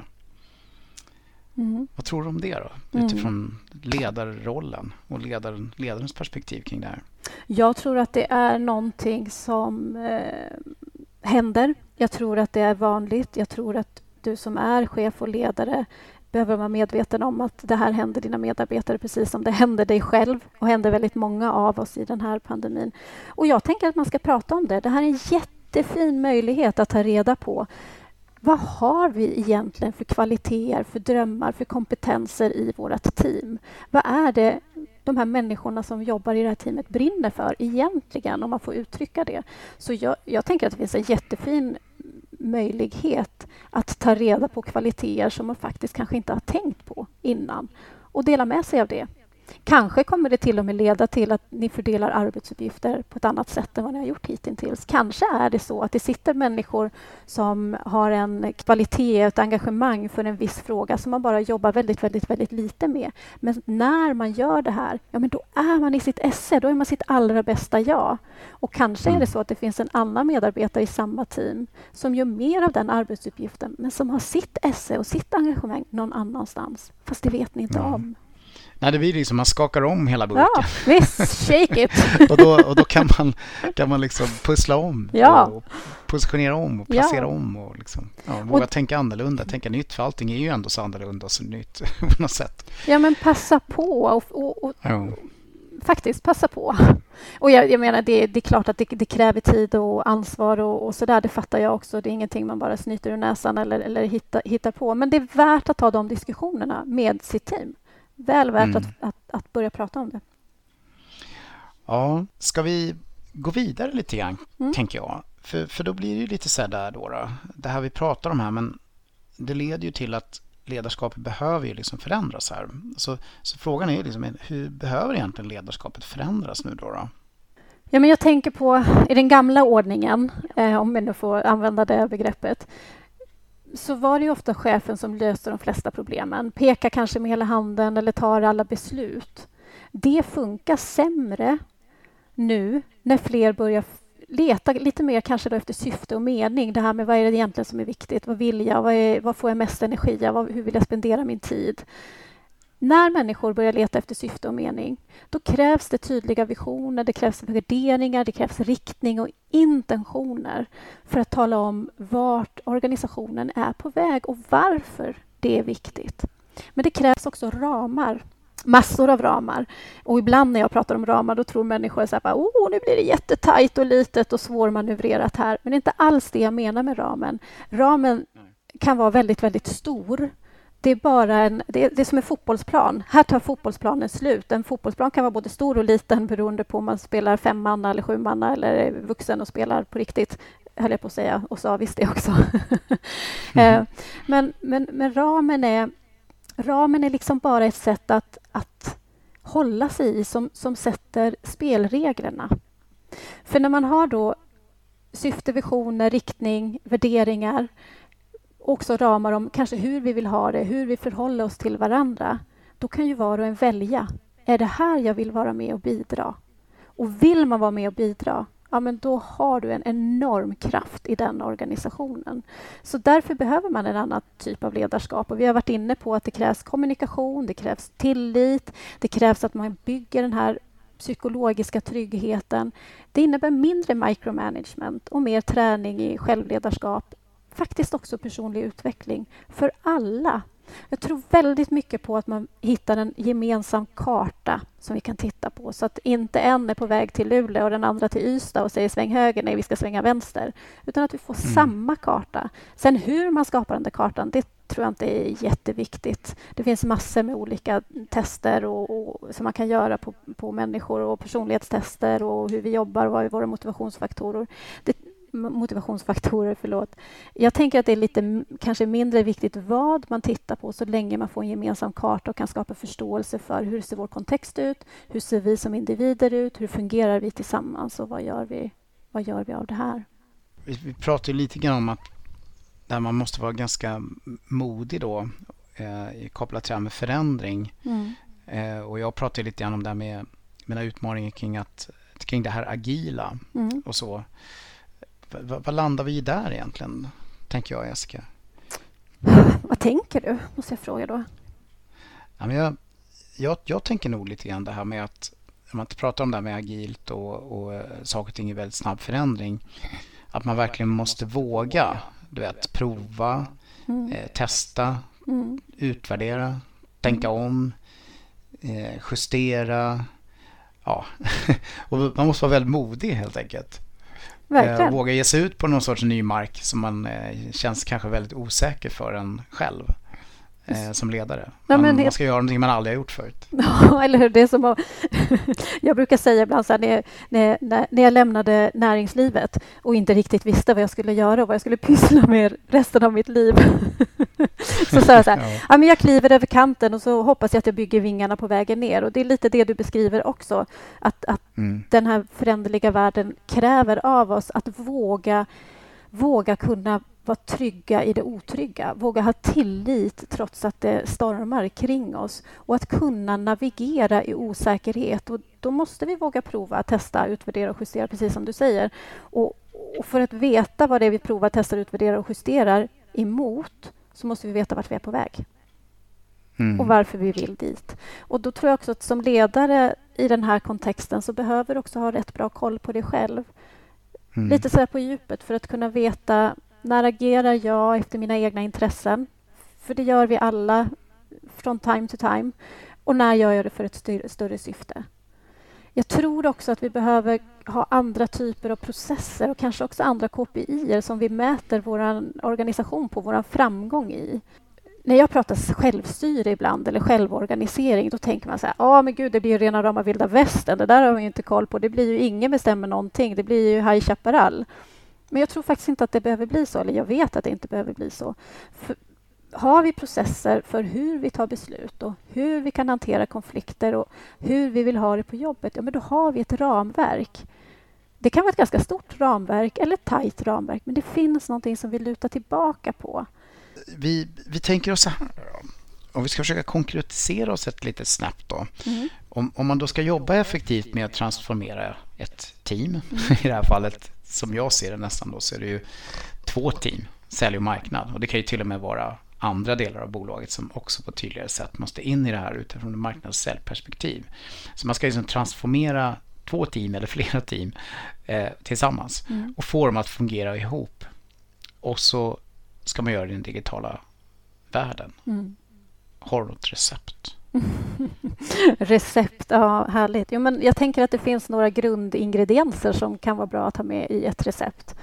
S1: Mm. Vad tror du om det då? Mm. Utifrån ledarrollen och ledar, ledarens perspektiv kring det här.
S2: Jag tror att det är någonting som eh, händer. Jag tror att det är vanligt. Jag tror att du som är chef och ledare behöver vara medveten om att det här händer dina medarbetare precis som det händer dig själv och händer väldigt många av oss i den här pandemin. Och jag tänker att man ska prata om det. Det här är en jättefin möjlighet att ta reda på vad har vi egentligen för kvaliteter, för drömmar, för kompetenser i vårt team? Vad är det de här människorna som jobbar i det här teamet brinner för egentligen, om man får uttrycka det? Så jag, jag tänker att det finns en jättefin möjlighet att ta reda på kvaliteter som man faktiskt kanske inte har tänkt på innan och dela med sig av det. Kanske kommer det till och med leda till att ni fördelar arbetsuppgifter på ett annat sätt än vad ni har gjort hittills. Kanske är det så att det sitter människor som har en kvalitet, ett engagemang för en viss fråga som man bara jobbar väldigt, väldigt, väldigt lite med. Men när man gör det här, ja men då är man i sitt esse, då är man sitt allra bästa jag. Och kanske är det så att det finns en annan medarbetare i samma team som gör mer av den arbetsuppgiften men som har sitt esse och sitt engagemang någon annanstans. Fast det vet ni inte om.
S1: Nej, det blir liksom man skakar om hela burken.
S2: Ja, visst. Shake it. [LAUGHS]
S1: och då, och då kan, man, kan man liksom pussla om ja. och positionera om och placera ja. om och liksom, ja, våga och, tänka annorlunda, tänka nytt. För allting är ju ändå så annorlunda och så nytt [LAUGHS] på något sätt.
S2: Ja, men passa på och, och, och ja. faktiskt passa på. Och jag, jag menar, det, det, är klart att det, det kräver tid och ansvar och, och så där. Det fattar jag också. Det är ingenting man bara snyter ur näsan eller, eller hittar, hittar på. Men det är värt att ta de diskussionerna med sitt team väl värt mm. att, att, att, börja prata om det.
S1: Ja, ska vi gå vidare lite grann, mm. tänker jag. För, för då blir det ju lite så där då, då, det här vi pratar om här, men det leder ju till att ledarskapet behöver ju liksom förändras här. Så, så frågan är ju liksom, hur behöver egentligen ledarskapet förändras nu då? då?
S2: Ja, men jag tänker på i den gamla ordningen, eh, om vi nu får använda det begreppet, så var det ofta chefen som löste de flesta problemen. Pekar kanske med hela handen eller tar alla beslut. Det funkar sämre nu när fler börjar leta lite mer kanske då efter syfte och mening. Det här med vad är det egentligen som är viktigt? Vad vill jag? Vad, är, vad får jag mest energi av? Hur vill jag spendera min tid? När människor börjar leta efter syfte och mening, då krävs det tydliga visioner, det krävs värderingar, det krävs riktning och intentioner för att tala om vart organisationen är på väg och varför det är viktigt. Men det krävs också ramar, massor av ramar. Och ibland när jag pratar om ramar då tror människor så här, oh, nu blir det jättetajt och litet och svårmanövrerat här. Men det är inte alls det jag menar med ramen. Ramen kan vara väldigt, väldigt stor det är bara en, det är, det är som en fotbollsplan. Här tar fotbollsplanen slut. En fotbollsplan kan vara både stor och liten beroende på om man spelar femmanna eller sjumanna eller är vuxen och spelar på riktigt, höll jag på att säga, och sa visst det också. [LAUGHS] mm. men, men, men ramen, är, ramen är liksom bara ett sätt att, att hålla sig i som, som sätter spelreglerna. För när man har då syfte, visioner, riktning, värderingar också ramar om kanske hur vi vill ha det, hur vi förhåller oss till varandra, då kan ju var och en välja. Är det här jag vill vara med och bidra? Och vill man vara med och bidra, ja men då har du en enorm kraft i den organisationen. Så därför behöver man en annan typ av ledarskap. Och vi har varit inne på att det krävs kommunikation, det krävs tillit, det krävs att man bygger den här psykologiska tryggheten. Det innebär mindre micromanagement och mer träning i självledarskap faktiskt också personlig utveckling för alla. Jag tror väldigt mycket på att man hittar en gemensam karta som vi kan titta på så att inte en är på väg till Luleå och den andra till Ystad och säger sväng höger, nej vi ska svänga vänster. Utan att vi får mm. samma karta. Sen hur man skapar den där kartan, det tror jag inte är jätteviktigt. Det finns massor med olika tester och, och, som man kan göra på, på människor och personlighetstester och hur vi jobbar och vad är våra motivationsfaktorer. Det, motivationsfaktorer, förlåt. Jag tänker att det är lite kanske mindre viktigt vad man tittar på så länge man får en gemensam karta och kan skapa förståelse för hur ser vår kontext ut? Hur ser vi som individer ut? Hur fungerar vi tillsammans och vad gör vi, vad gör vi av det här?
S1: Vi, vi pratar lite grann om att där man måste vara ganska modig då eh, kopplat till det här med förändring. Mm. Eh, och jag pratar lite grann om det här med mina utmaningar kring, att, kring det här agila mm. och så. Vad landar vi i där egentligen, tänker jag, Jessica? [LAUGHS]
S2: Vad tänker du, måste jag fråga då?
S1: Ja, men jag, jag, jag tänker nog lite grann det här med att om man pratar om det här med agilt och, och eh, saker och ting i väldigt snabb förändring. Att man verkligen måste våga du vet, prova, mm. eh, testa, mm. utvärdera, tänka mm. om, eh, justera. Ja, [LAUGHS] och man måste vara väldigt modig helt enkelt.
S2: Verkligen.
S1: Eh, våga ge sig ut på någon sorts ny mark som man eh, känns kanske väldigt osäker för en själv eh, som ledare. Man, ja, det... man, ska göra någonting man aldrig har gjort förut. [LAUGHS]
S2: Ja, eller hur? Det är som att, [LAUGHS] jag brukar säga ibland så här, när, när, när jag lämnade näringslivet och inte riktigt visste vad jag skulle göra och vad jag skulle [LAUGHS] pyssla med resten av mitt liv. så sa jag så här, ja. ja. men jag kliver över kanten och så hoppas jag att jag bygger vingarna på vägen ner. Och Det är lite det du beskriver också, att, att mm. den här föränderliga världen kräver av oss att våga våga kunna vara trygga i det otrygga, våga ha tillit trots att det stormar kring oss och att kunna navigera i osäkerhet. Och då måste vi våga prova, testa, utvärdera och justera, precis som du säger. Och, och för att veta vad det är vi provar, testar, utvärderar och justerar emot så måste vi veta vart vi är på väg. Mm. och varför vi vill dit. Och Då tror jag också att som ledare i den här kontexten så behöver du också ha rätt bra koll på dig själv. Mm. Lite så på djupet för att kunna veta när agerar jag efter mina egna intressen? För det gör vi alla från time to time. Och när gör jag det för ett större syfte? Jag tror också att vi behöver ha andra typer av processer och kanske också andra KPI som vi mäter vår organisation på, vår framgång i. När jag pratar självstyre ibland eller självorganisering då tänker man så här, ja ah, men gud det blir ju rena rama vilda västern, det där har vi inte koll på, det blir ju ingen bestämmer någonting, det blir ju High Chaparral. Men jag tror faktiskt inte att det behöver bli så, eller jag vet att det inte behöver bli så. För har vi processer för hur vi tar beslut och hur vi kan hantera konflikter och hur vi vill ha det på jobbet, ja, men då har vi ett ramverk. Det kan vara ett ganska stort ramverk eller ett tajt ramverk, men det finns någonting som vi lutar tillbaka på.
S1: Vi, vi tänker oss så här, om vi ska försöka konkretisera oss ett lite snabbt då. Mm. Om, om man då ska jobba effektivt med att transformera ett team, [LAUGHS] i det här fallet som jag ser det nästan då så är det ju två team, sälj och marknad. Och det kan ju till och med vara andra delar av bolaget som också på ett tydligare sätt måste in i det här utifrån ett marknads och säljperspektiv. Så man ska liksom transformera två team eller flera team eh, tillsammans mm. och få dem att fungera ihop. Och så ska man göra det i den digitala världen. Mm. Har du något recept? [LAUGHS]
S2: recept, ja härligt. Jo, men jag tänker att det finns några grundingredienser som kan vara bra att ha med i ett recept.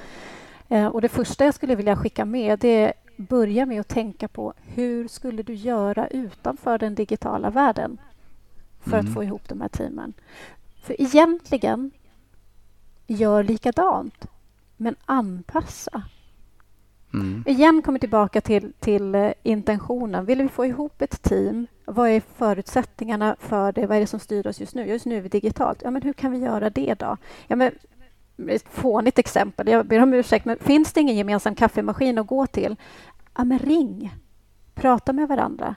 S2: Eh, och det första jag skulle vilja skicka med är börja med att tänka på hur skulle du göra utanför den digitala världen för mm. att få ihop de här teamen. För egentligen, gör likadant, men anpassa. Mm. Igen kommer tillbaka till, till eh, intentionen. Vill vi få ihop ett team vad är förutsättningarna för det? Vad är det som styr oss just nu? Just nu är vi digitalt. Ja, men hur kan vi göra det då? Ja, men, eh, ett fånigt exempel, jag ber om ursäkt, men finns det ingen gemensam kaffemaskin att gå till? Ja, men ring! Prata med varandra.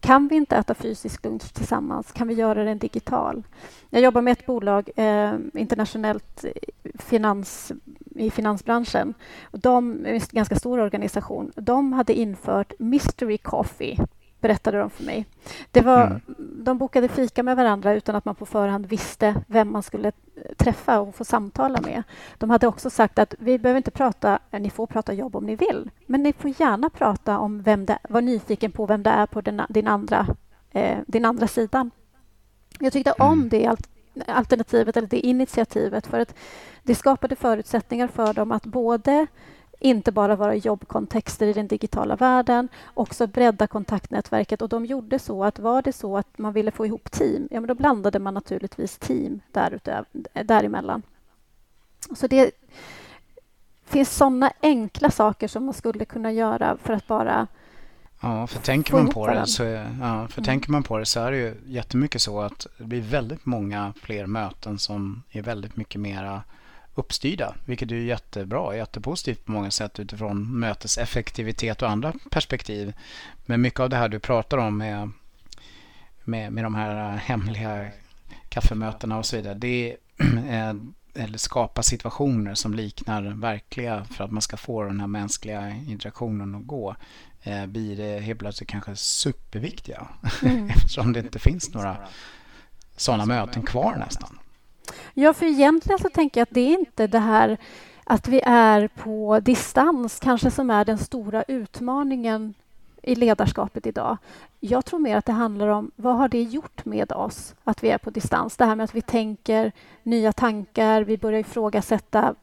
S2: Kan vi inte äta fysisk lunch tillsammans? Kan vi göra den digital? Jag jobbar med ett bolag eh, internationellt eh, finans, i finansbranschen. De är en ganska stor organisation. De hade infört Mystery Coffee berättade de för mig. Det var, mm. De bokade fika med varandra utan att man på förhand visste vem man skulle träffa och få samtala med. De hade också sagt att vi behöver inte prata, ni får prata jobb om ni vill, men ni får gärna prata om vem det var nyfiken på vem det är på den, din, andra, eh, din andra sidan. Jag tyckte mm. om det alternativet eller det initiativet för att det skapade förutsättningar för dem att både inte bara vara jobbkontexter i den digitala världen, också bredda kontaktnätverket. Och de gjorde så att var det så att man ville få ihop team, ja men då blandade man naturligtvis team däremellan. Så det finns sådana enkla saker som man skulle kunna göra för att bara
S1: Ja, för tänker man på det så är, ja, för mm. tänker man på det så är det ju jättemycket så att det blir väldigt många fler möten som är väldigt mycket mera uppstyrda, vilket är jättebra, jättepositivt på många sätt utifrån möteseffektivitet och andra perspektiv. Men mycket av det här du pratar om med, med, med de här hemliga kaffemötena och så vidare, det är, [CLEARS THROAT] eller skapa situationer som liknar verkliga för att man ska få den här mänskliga interaktionen att gå eh, blir det helt plötsligt kanske superviktiga mm. [LAUGHS] eftersom det inte finns några sådana möten kvar nästan.
S2: Ja, för egentligen så tänker jag att det är inte det här att vi är på distans kanske som är den stora utmaningen i ledarskapet idag. Jag tror mer att det handlar om vad har det gjort med oss att vi är på distans? Det här med att vi tänker nya tankar, vi börjar ifrågasätta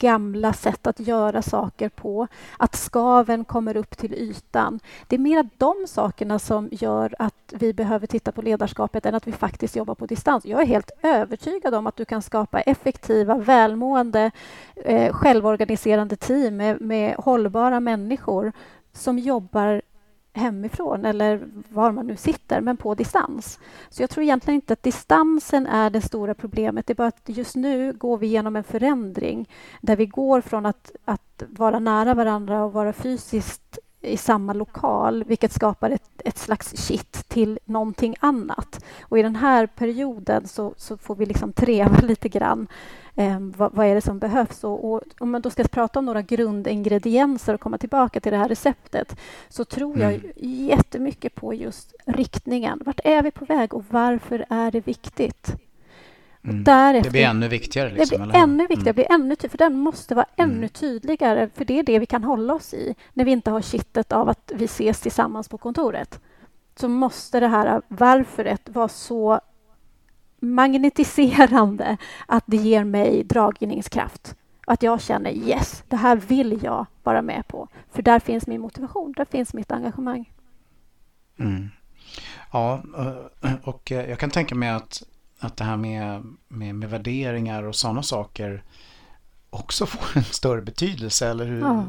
S2: gamla sätt att göra saker på, att skaven kommer upp till ytan. Det är mer de sakerna som gör att vi behöver titta på ledarskapet än att vi faktiskt jobbar på distans. Jag är helt övertygad om att du kan skapa effektiva, välmående, eh, självorganiserande team med, med hållbara människor som jobbar hemifrån eller var man nu sitter, men på distans. Så jag tror egentligen inte att distansen är det stora problemet. Det är bara att just nu går vi igenom en förändring där vi går från att, att vara nära varandra och vara fysiskt i samma lokal, vilket skapar ett, ett slags kitt till någonting annat. Och I den här perioden så, så får vi liksom treva [LAUGHS] lite grann. Eh, vad, vad, är det som behövs? Och, och, om man då ska prata om några grundingredienser och komma tillbaka till det här receptet så tror jag mm. jättemycket på just riktningen. Vart är vi på väg och varför är det viktigt?
S1: Mm. Därefter, det blir ännu viktigare. Liksom,
S2: det blir eller? ännu viktigare, mm. blir ännu för den måste vara ännu mm. tydligare, för det är det vi kan hålla oss i när vi inte har kittet av att vi ses tillsammans på kontoret. Så måste det här varföret vara så magnetiserande att det ger mig dragningskraft. Att jag känner yes, det här vill jag vara med på. För där finns min motivation, där finns mitt engagemang.
S1: Mm. Ja, och jag kan tänka mig att att det här med, med, med värderingar och sådana saker också [LAUGHS] får en större betydelse, eller hur?
S2: Ja.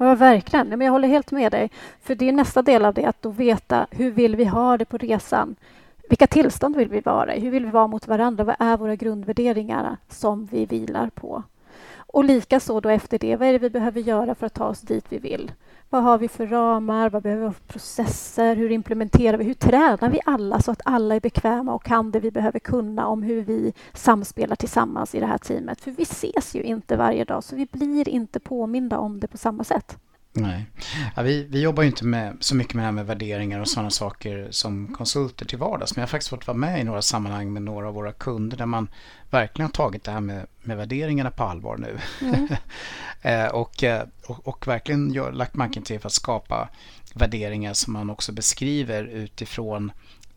S2: Ja, verkligen. Men jag håller helt med dig. För det är nästa del av det, att då veta hur vill vi ha det på resan? Vilka tillstånd vill vi vara i? Hur vill vi vara mot varandra? Vad är våra grundvärderingar som vi vilar på? Och likaså då efter det, vad är det vi behöver göra för att ta oss dit vi vill? Vad har vi för ramar? Vad behöver vi för processer? Hur implementerar vi? Hur tränar vi alla så att alla är bekväma och kan det vi behöver kunna om hur vi samspelar tillsammans i det här teamet? För vi ses ju inte varje dag, så vi blir inte påminda om det på samma sätt.
S1: Nej, ja, vi, vi jobbar ju inte med, så mycket med det här med värderingar och sådana saker som konsulter till vardags. Men jag har faktiskt fått vara med i några sammanhang med några av våra kunder där man verkligen har tagit det här med, med värderingarna på allvar nu. Mm. [LAUGHS] Eh, och, eh, och, och, verkligen gör, lagt manken till för att skapa värderingar som man också beskriver utifrån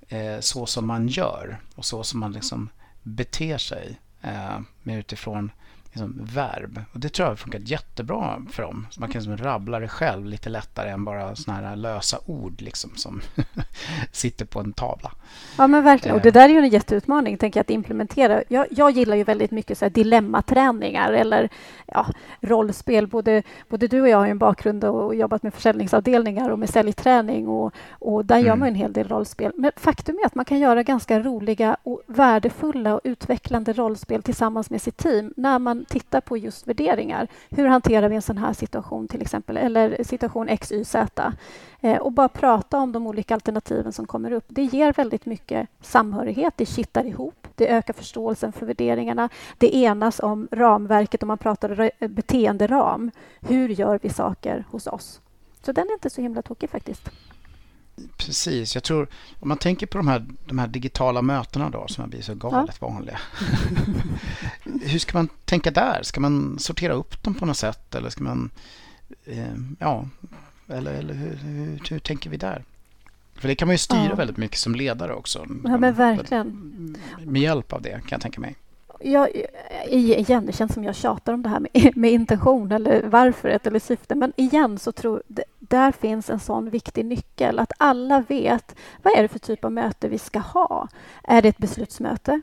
S1: eh, så som man gör och så som man liksom beter sig. Eh, med utifrån liksom, verb. Och det tror jag har funkat jättebra för dem. Så man kan liksom rabbla det själv lite lättare än bara såna här lösa ord liksom, som [LAUGHS] sitter på en tavla.
S2: Ja, men verkligen. Och det där är ju en jätteutmaning, tänker jag, att implementera. Jag, jag gillar ju väldigt mycket så här dilemmaträningar eller ja, rollspel. Både, både du och jag har en bakgrund och jobbat med försäljningsavdelningar och med säljträning och, och där mm. gör man en hel del rollspel. Men faktum är att man kan göra ganska roliga och värdefulla och utvecklande rollspel tillsammans med sitt team när man tittar på just värderingar. Hur hanterar vi en sån här situation till exempel, eller situation X, Y, Z? Eh, och bara prata om de olika alternativen som kommer upp. Det ger väldigt mycket samhörighet, det kittar ihop, det ökar förståelsen för värderingarna. Det enas om ramverket, om man pratar beteenderam. Hur gör vi saker hos oss? Så den är inte så himla tokig faktiskt.
S1: Precis, jag tror om man tänker på de här, de här digitala mötena då som har blivit så galet ja. vanliga. [LAUGHS] Hur ska man tänka där? Ska man sortera upp dem på något sätt eller ska man eh, ja, eller, eller hur, hur, hur, tänker vi där? För det kan man ju styra ja. väldigt mycket som ledare också.
S2: Ja, men verkligen.
S1: Med hjälp av det kan jag tänka mig
S2: jag, igen, det känns som jag tjatar om det här med, [LAUGHS] med intention eller varför eller syfte. Men igen så tror där finns en sån viktig nyckel. Att alla vet vad är det för typ av möte vi ska ha. Är det ett beslutsmöte?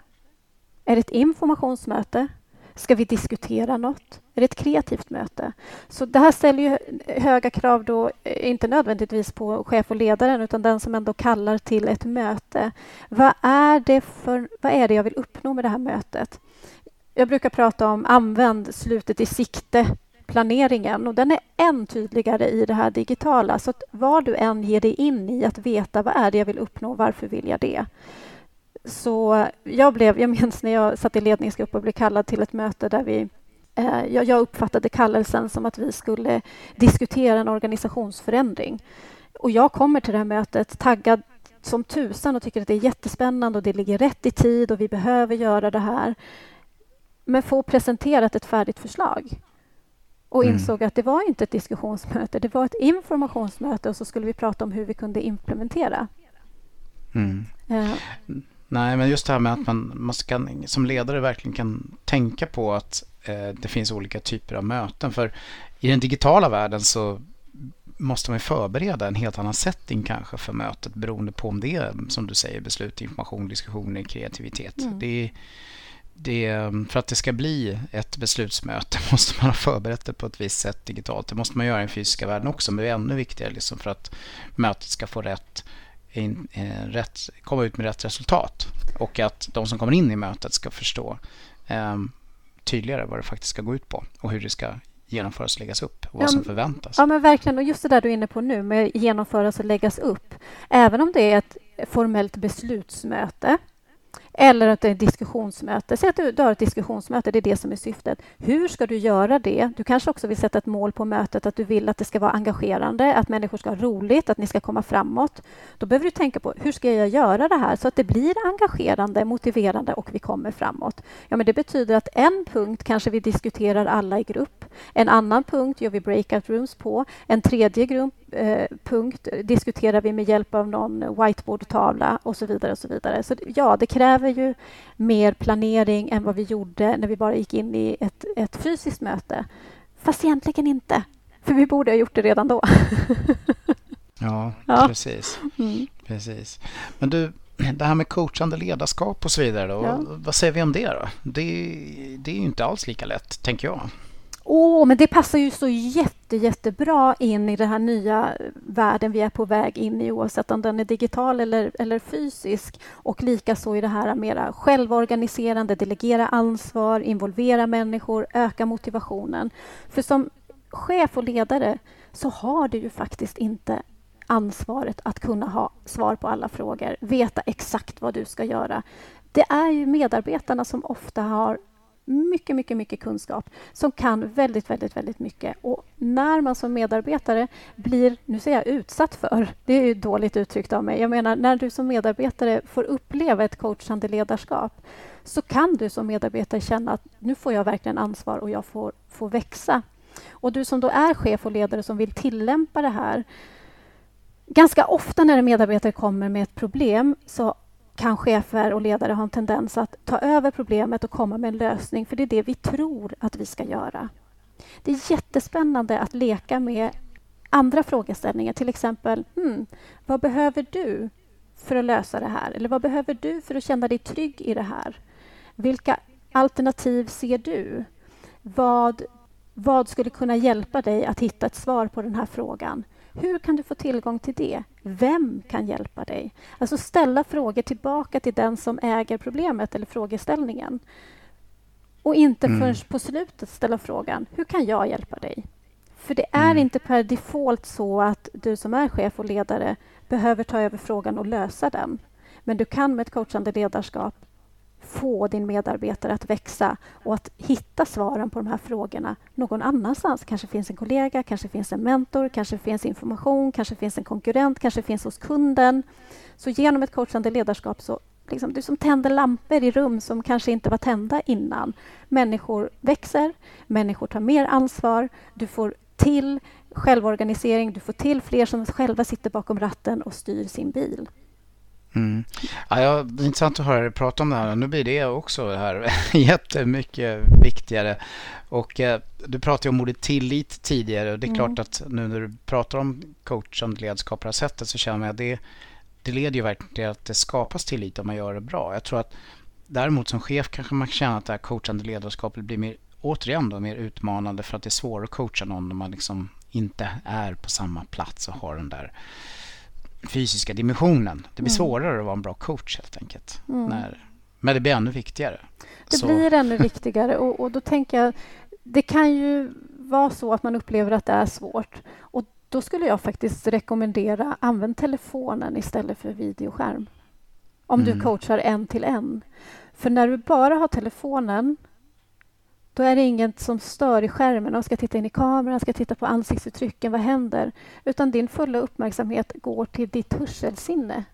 S2: Är det ett informationsmöte? Ska vi diskutera något? Är det ett kreativt möte? Så det här ställer ju höga krav då, eh, inte nödvändigtvis på chef och ledaren utan den som ändå kallar till ett möte. Vad är det, för, vad är det jag vill uppnå med det här mötet? Jag brukar prata om använd slutet i sikte planeringen och den är än tydligare i det här digitala. Så att vad du än ger dig in i att veta vad är det jag vill uppnå, varför vill jag det? Så jag, blev, jag minns när jag satt i ledningsgrupp och blev kallad till ett möte där vi eh, jag uppfattade kallelsen som att vi skulle diskutera en organisationsförändring. Och jag kommer till det här mötet taggad som tusan och tycker att det är jättespännande och det ligger rätt i tid och vi behöver göra det här. Men få presenterat ett färdigt förslag och mm. insåg att det var inte ett diskussionsmöte, det var ett informationsmöte och så skulle vi prata om hur vi kunde implementera.
S1: Mm. Uh, Nej, men just det här med att man, man kan, som ledare verkligen kan tänka på att eh, det finns olika typer av möten. För i den digitala världen så måste man förbereda en helt annan setting kanske för mötet beroende på om det är, som du säger, beslut, information, diskussioner, kreativitet. Mm. Det, det, för att det ska bli ett beslutsmöte [LAUGHS] måste man ha förberett det på ett visst sätt digitalt. Det måste man göra i den fysiska världen också, men det är ännu viktigare liksom för att mötet ska få rätt in, eh, rätt, komma ut med rätt resultat. Och att de som kommer in i mötet ska förstå eh, tydligare vad det faktiskt ska gå ut på och hur det ska genomföras och läggas upp och vad ja, som förväntas.
S2: Ja, men verkligen. Och just det där du är inne på nu med genomföras och läggas upp. Även om det är ett formellt beslutsmöte eller att det är ett diskussionsmöte. Säg att du, du har ett diskussionsmöte, det är det som är syftet. Hur ska du göra det? Du kanske också vill sätta ett mål på mötet, att du vill att det ska vara engagerande, att människor ska ha roligt, att ni ska komma framåt. Då behöver du tänka på hur ska jag göra det här så att det blir engagerande, motiverande och vi kommer framåt. Ja, men det betyder att en punkt kanske vi diskuterar alla i grupp. En annan punkt gör vi breakout rooms på. En tredje grupp, punkt diskuterar vi med hjälp av någon whiteboardtavla och så vidare. och Så vidare. Så ja, det kräver ju mer planering än vad vi gjorde när vi bara gick in i ett, ett fysiskt möte. Fast egentligen inte, för vi borde ha gjort det redan då. [LAUGHS]
S1: ja, ja, precis. Mm. precis. Men du, det här med coachande ledarskap och så vidare, då, ja. vad säger vi om det då? Det, det är ju inte alls lika lätt, tänker jag.
S2: Åh, oh, men det passar ju så jätte, jättebra in i den här nya världen vi är på väg in i oavsett om den är digital eller, eller fysisk. Och likaså i det här mera självorganiserande, delegera ansvar, involvera människor, öka motivationen. För som chef och ledare så har du ju faktiskt inte ansvaret att kunna ha svar på alla frågor, veta exakt vad du ska göra. Det är ju medarbetarna som ofta har mycket, mycket, mycket kunskap som kan väldigt, väldigt, väldigt mycket. Och när man som medarbetare blir, nu säger jag utsatt för, det är ju dåligt uttryckt av mig, jag menar när du som medarbetare får uppleva ett coachande ledarskap så kan du som medarbetare känna att nu får jag verkligen ansvar och jag får, får växa. Och du som då är chef och ledare som vill tillämpa det här Ganska ofta när en medarbetare kommer med ett problem så kan chefer och ledare ha en tendens att ta över problemet och komma med en lösning, för det är det vi tror att vi ska göra. Det är jättespännande att leka med andra frågeställningar, till exempel hmm, vad behöver du för att lösa det här? Eller vad behöver du för att känna dig trygg i det här? Vilka alternativ ser du? Vad, vad skulle kunna hjälpa dig att hitta ett svar på den här frågan? Hur kan du få tillgång till det? Vem kan hjälpa dig? Alltså ställa frågor tillbaka till den som äger problemet eller frågeställningen. Och inte mm. förrän på slutet ställa frågan, hur kan jag hjälpa dig? För det är mm. inte per default så att du som är chef och ledare behöver ta över frågan och lösa den. Men du kan med ett coachande ledarskap få din medarbetare att växa och att hitta svaren på de här frågorna någon annanstans. Kanske finns en kollega, kanske finns en mentor, kanske finns information, kanske finns en konkurrent, kanske finns hos kunden. Så genom ett coachande ledarskap så liksom, du som tänder lampor i rum som kanske inte var tända innan. Människor växer, människor tar mer ansvar, du får till självorganisering, du får till fler som själva sitter bakom ratten och styr sin bil.
S1: Mm. Ja, ja, det är intressant att höra dig prata om det här. Nu blir det också här [LAUGHS] jättemycket viktigare. Och eh, du pratade om ordet tillit tidigare och det är mm. klart att nu när du pratar om coachande ledarskap på det här sättet så känner jag att det, det leder ju verkligen till att det skapas tillit om man gör det bra. Jag tror att däremot som chef kanske man känner att det här coachande ledarskapet blir mer, återigen då, mer utmanande för att det är svårare att coacha någon när man liksom inte är på samma plats och har den där fysiska dimensionen. Det blir mm. svårare att vara en bra coach helt enkelt. Mm. När, men det blir ännu viktigare.
S2: Det så. blir ännu viktigare och, och då tänker jag, det kan ju vara så att man upplever att det är svårt. Och då skulle jag faktiskt rekommendera använd telefonen istället för videoskärm. Om mm. du coachar en till en. För när du bara har telefonen då är det inget som stör i skärmen. De ska titta in i kameran, ska titta på ansiktsuttrycken. Vad händer? Utan din fulla uppmärksamhet går till ditt hörselsinne.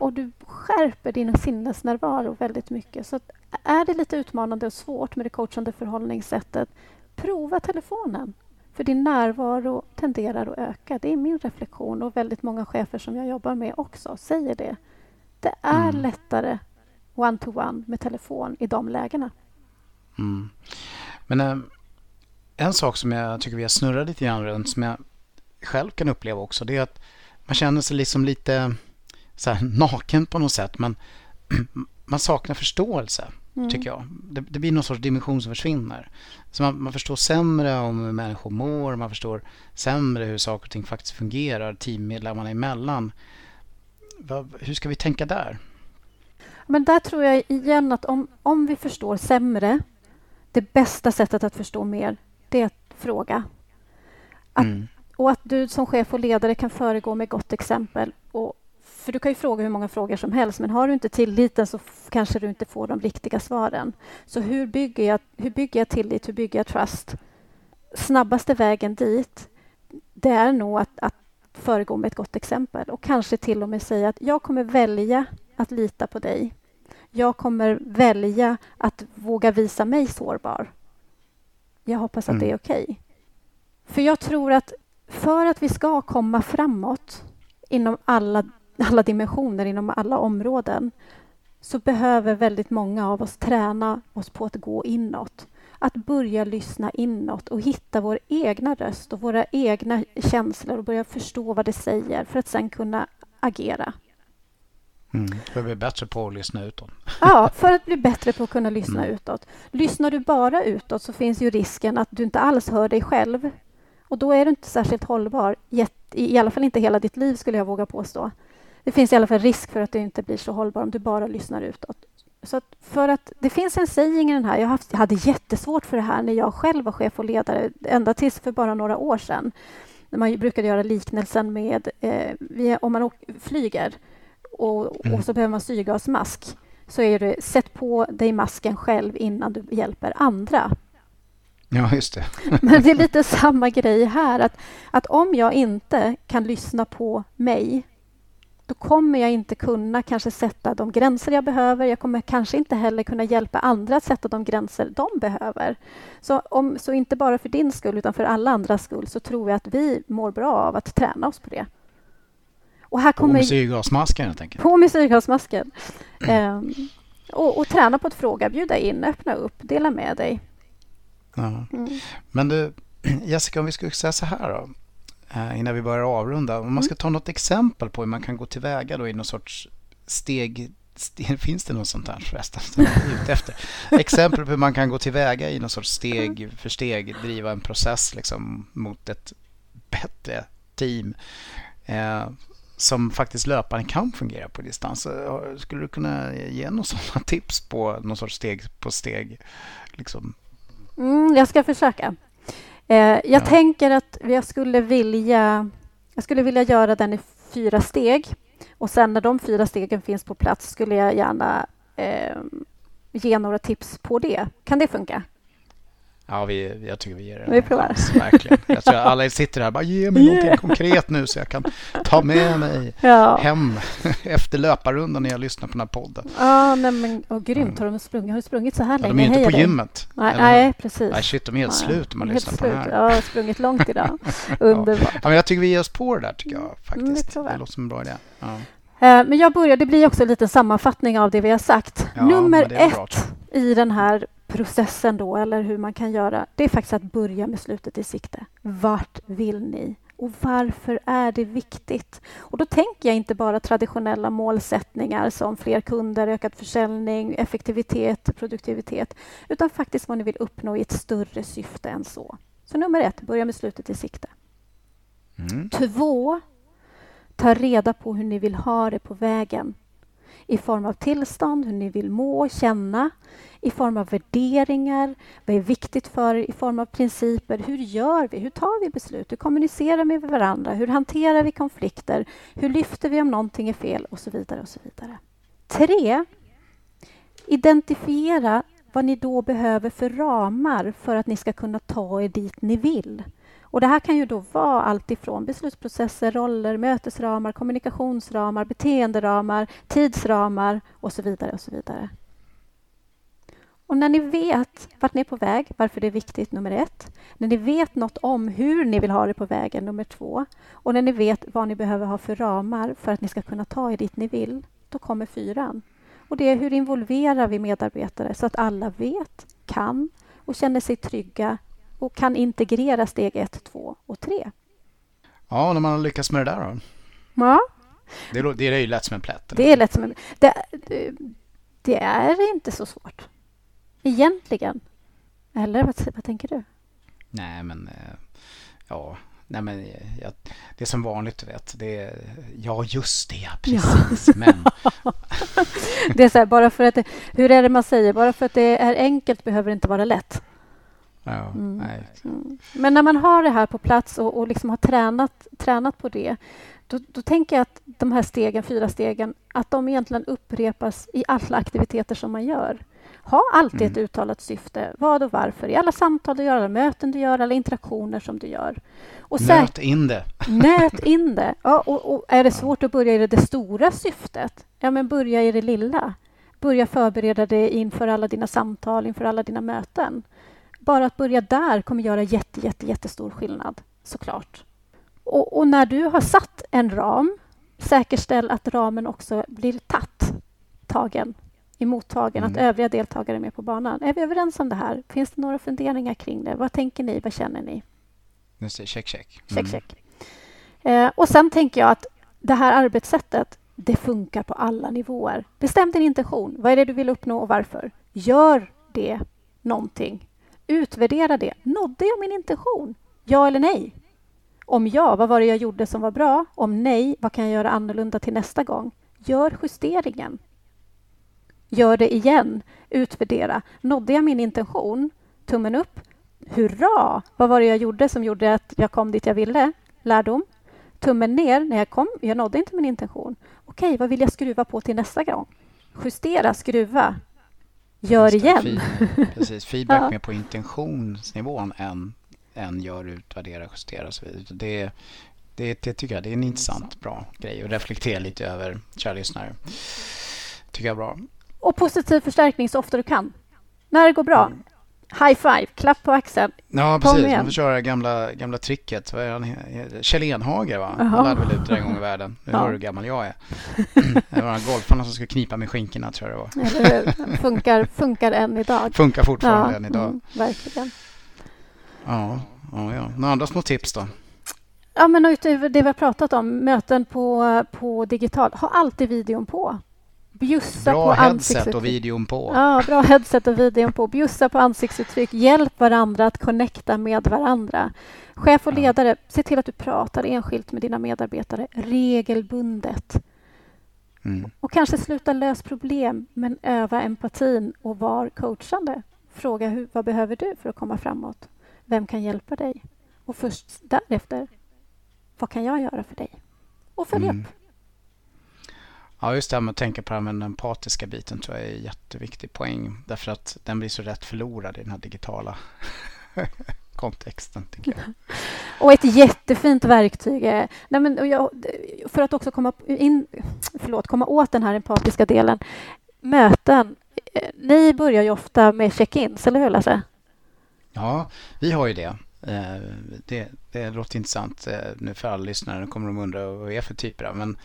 S2: Och du skärper din sinnesnärvaro väldigt mycket. Så är det lite utmanande och svårt med det coachande förhållningssättet, prova telefonen. För din närvaro tenderar att öka. Det är min reflektion och väldigt många chefer som jag jobbar med också säger det. Det är mm. lättare one-to-one -one med telefon i de lägena.
S1: Mm. Men äh, en sak som jag tycker vi har snurrat lite grann runt som jag själv kan uppleva också det är att man känner sig liksom lite så här, naken på något sätt men [CLEARS THROAT] man saknar förståelse mm. tycker jag. Det, det, blir någon sorts dimension som försvinner. Så man, man, förstår sämre om hur människor mår, man förstår sämre hur saker och ting faktiskt fungerar teammedlemmarna emellan. Hur ska vi tänka där?
S2: Men där tror jag igen att om, om vi förstår sämre det bästa sättet att förstå mer, det är att fråga. Att, mm. Och att du som chef och ledare kan föregå med gott exempel. Och, för du kan ju fråga hur många frågor som helst, men har du inte tilliten så kanske du inte får de riktiga svaren. Så hur bygger jag, hur bygger jag tillit? Hur bygger jag trust? Snabbaste vägen dit, det är nog att, att föregå med ett gott exempel och kanske till och med säga att jag kommer välja att lita på dig jag kommer välja att våga visa mig sårbar. Jag hoppas att mm. det är mm. okej. Okay. För jag tror att för att vi ska komma framåt inom alla, alla dimensioner, inom alla områden så behöver väldigt många av oss träna oss på att gå inåt. Att börja lyssna inåt och hitta vår egna röst och våra egna känslor och börja förstå vad det säger för att sen kunna agera.
S1: Mm. För att bli bättre på att lyssna utåt.
S2: Ja, för att bli bättre på att kunna lyssna mm. utåt. Lyssnar du bara utåt så finns ju risken att du inte alls hör dig själv. Och då är du inte särskilt hållbar, i alla fall inte hela ditt liv skulle jag våga påstå. Det finns i alla fall risk för att du inte blir så hållbar om du bara lyssnar utåt. Så att för att det finns en saying i den här. Jag, haft, jag hade jättesvårt för det här när jag själv var chef och ledare, ända tills för bara några år sedan. När man brukade göra liknelsen med eh, om man flyger och, mm. och så behöver man syrgasmask så är det sätt på dig masken själv innan du hjälper andra.
S1: Ja, just det. [LAUGHS]
S2: Men det är lite samma grej här. Att, att om jag inte kan lyssna på mig då kommer jag inte kunna kanske sätta de gränser jag behöver. Jag kommer kanske inte heller kunna hjälpa andra att sätta de gränser de behöver. Så, om, så inte bara för din skull, utan för alla andras skull så tror jag att vi mår bra av att träna oss på det.
S1: Och här kommer... På med syrgasmasken helt enkelt.
S2: På. Mm. Um, och, och, träna på att fråga, bjuda in, öppna upp, dela med dig.
S1: Ja. Mm. Men du, [CLEARS THROAT] Jessica, om vi skulle säga så här då, eh, innan vi börjar avrunda. Om man mm. ska ta något exempel på hur man kan gå tillväga då i någon sorts steg [LAUGHS] Finns det något sånt här förresten? efter. [LAUGHS] Exempel på hur man kan gå tillväga i någon sorts steg mm. för steg driva en process liksom mot ett bättre team. Eh, som faktiskt löparen kan fungera på distans. Skulle du kunna ge några [LAUGHS] sådana tips på någon sorts steg på steg? Liksom?
S2: Mm, jag ska försöka. Eh, jag ja. tänker att jag skulle vilja jag skulle vilja göra den i fyra steg och sen när de fyra stegen finns på plats skulle jag gärna eh, ge några tips på det. Kan det funka?
S1: Ja, vi, jag tycker vi ger det
S2: Vi provar.
S1: chans, [LAUGHS] verkligen. Jag tror alla sitter här och bara ge mig någonting konkret nu så jag kan ta med mig [LAUGHS]
S2: Ja,
S1: hem [LAUGHS] efter löparrundan när jag lyssnar på den här podden.
S2: ja nej, men åh, grymt. Har de sprungit, har du sprungit så här
S1: Ja,
S2: länge?
S1: de är inte
S2: Heja
S1: på gymmet.
S2: Nej, nej, precis.
S1: Nej, shit, de är helt slut när man lyssnar på det här.
S2: Ja, jag har sprungit långt idag. Underbart.
S1: Ja, men jag tycker vi ger oss på det där tycker jag
S2: Mm, det
S1: faktiskt.
S2: jag.
S1: det låter som en bra idé. Ja.
S2: Eh, Men jag börjar, det blir också en liten sammanfattning av det vi har sagt. Nummer
S1: det bra,
S2: ett
S1: jag.
S2: i den här processen då, eller hur man kan göra, det är faktiskt att börja med slutet i sikte. Vart vill ni? Och varför är det viktigt? Och då tänker jag inte bara traditionella målsättningar som fler kunder, ökad försäljning, effektivitet, produktivitet, utan faktiskt vad ni vill uppnå i ett större syfte än så. Så nummer ett, börja med slutet i sikte.
S1: Mm.
S2: Två, ta reda på hur ni vill ha det på vägen. I form av tillstånd, hur ni vill må och känna. I form av värderingar, vad är viktigt för er? I form av principer. Hur gör vi? Hur tar vi beslut? Hur kommunicerar vi med varandra? Hur hanterar vi konflikter? Hur lyfter vi om någonting är fel? Och så vidare. och så vidare. Tre, identifiera vad ni då behöver för ramar för att ni ska kunna ta er dit ni vill. Och det här kan ju då vara allt ifrån beslutsprocesser, roller, mötesramar, kommunikationsramar, beteenderamar, tidsramar och så vidare. Och så vidare. Och när ni vet vart ni är på väg, varför det är viktigt, nummer ett. När ni vet något om hur ni vill ha det på vägen, nummer två. Och när ni vet vad ni behöver ha för ramar för att ni ska kunna ta er dit ni vill, då kommer fyran. Och det är hur involverar vi medarbetare så att alla vet, kan och känner sig trygga och kan integrera steg ett, två och tre.
S1: Ja, när man har lyckats med det där då.
S2: Ja,
S1: Det, lå- det är ju lätt som en plätt. eller?
S2: det är lätt som en... Det, det- är inte så svårt. Egentligen. Eller vad, vad tänker du?
S1: Nej, men eh, ja, nej, men eh, jag, det är som vanligt, du vet. Det är, ja, just det, precis. [LAUGHS] Men
S2: Det är så här, bara för att det, hur är det man säger? Bara för att det är enkelt behöver det inte vara lätt.
S1: Ja,
S2: Mm.
S1: nej.
S2: Mm. Men när man har det här på plats och, och liksom har tränat, tränat på det då, då tänker jag att de här stegen, fyra stegen, att de egentligen upprepas i alla aktiviteter som man gör. Ha alltid
S1: Mm.
S2: ett uttalat syfte. Vad och varför. I alla samtal du gör, alla möten du gör, alla interaktioner som du gör. Och
S1: Nöt in det. [LAUGHS]
S2: Nöt in det. Ja, och, och är det svårt att börja i det stora syftet, ja men börja i det lilla. Börja förbereda dig inför alla dina samtal, inför alla dina möten. Bara att börja där kommer göra jätte, jätte, jättestor skillnad, såklart. Och, och när du har satt en ram, säkerställ att ramen också blir tatt, tagen, emottagen, att
S1: Mm.
S2: övriga deltagare är med på banan. Är vi överens om det här? Finns det några funderingar kring det? Vad tänker ni? Vad känner ni?
S1: Just det, check, check.
S2: Check,
S1: Mm.
S2: check. Eh, och sen tänker jag att det här arbetssättet, det funkar på alla nivåer. Bestäm din intention. Vad är det du vill uppnå och varför? Gör det någonting. Utvärdera det. Nådde jag min intention? Ja eller nej? Om ja, vad var det jag gjorde som var bra? Om nej, vad kan jag göra annorlunda till nästa gång? Gör justeringen. Gör det igen. Utvärdera. Nådde jag min intention? Tummen upp. Hurra! Vad var det jag gjorde som gjorde att jag kom dit jag ville? Lärdom. Tummen ner när jag kom. Jag nådde inte min intention. Okej, vad vill jag skruva på till nästa gång? Justera, skruva. Gör igen.
S1: feed- [LAUGHS] Precis, feedback
S2: Ja.
S1: mer på intentionsnivån än, än gör, utvärdera, justera och så vidare. Det, det, det tycker jag det är en intressant, bra grej att reflektera lite över, kära lyssnare. Tycker jag är bra.
S2: Och positiv förstärkning så ofta du kan. När det går bra. High five, klapp på axeln.
S1: Ja, precis. Man får köra gamla, gamla tricket. Vad är han? Kjell Enhager, va? Han lärde väl ut det en gång i världen. [LAUGHS] Nu
S2: Ja.
S1: hör hur gammal jag är. [LAUGHS] det var golfarna som skulle knipa med skinkorna, tror jag det var.
S2: Eller? Funkar, funkar än idag.
S1: Funkar fortfarande än idag.
S2: mm, verkligen.
S1: Ja, ja, ja. Några andra små tips då?
S2: Ja, men utöver det vi har pratat om, möten på, på digital, ha alltid videon på. Bjussa
S1: Bra
S2: på
S1: headset och videon på.
S2: Ja, bra headset och videon på. Bjussa på ansiktsuttryck. Hjälp varandra att connecta med varandra. Chef och ledare, se till att du pratar enskilt med dina medarbetare regelbundet.
S1: Mm.
S2: Och kanske sluta lösa problem, men öva empatin och var coachande. Fråga hur, vad behöver du för att komma framåt? Vem kan hjälpa dig? Och först därefter, vad kan jag göra för dig? Och följ
S1: Mm.
S2: upp.
S1: Ja, just det här med att tänka på det här med den empatiska biten tror jag är en jätteviktig poäng. Därför att den blir så rätt förlorad i den här digitala [LAUGHS] kontexten, tycker jag. [LAUGHS]
S2: Och ett jättefint verktyg är, nej men jag, för att också komma, in, förlåt, komma åt den här empatiska delen, möten. Eh, ni börjar ju ofta med check-ins, eller hur Lasse?
S1: Ja, vi har ju det. Eh, det, det låter intressant eh, nu för alla lyssnare. Nu kommer de undra vad vi är för typer av. Men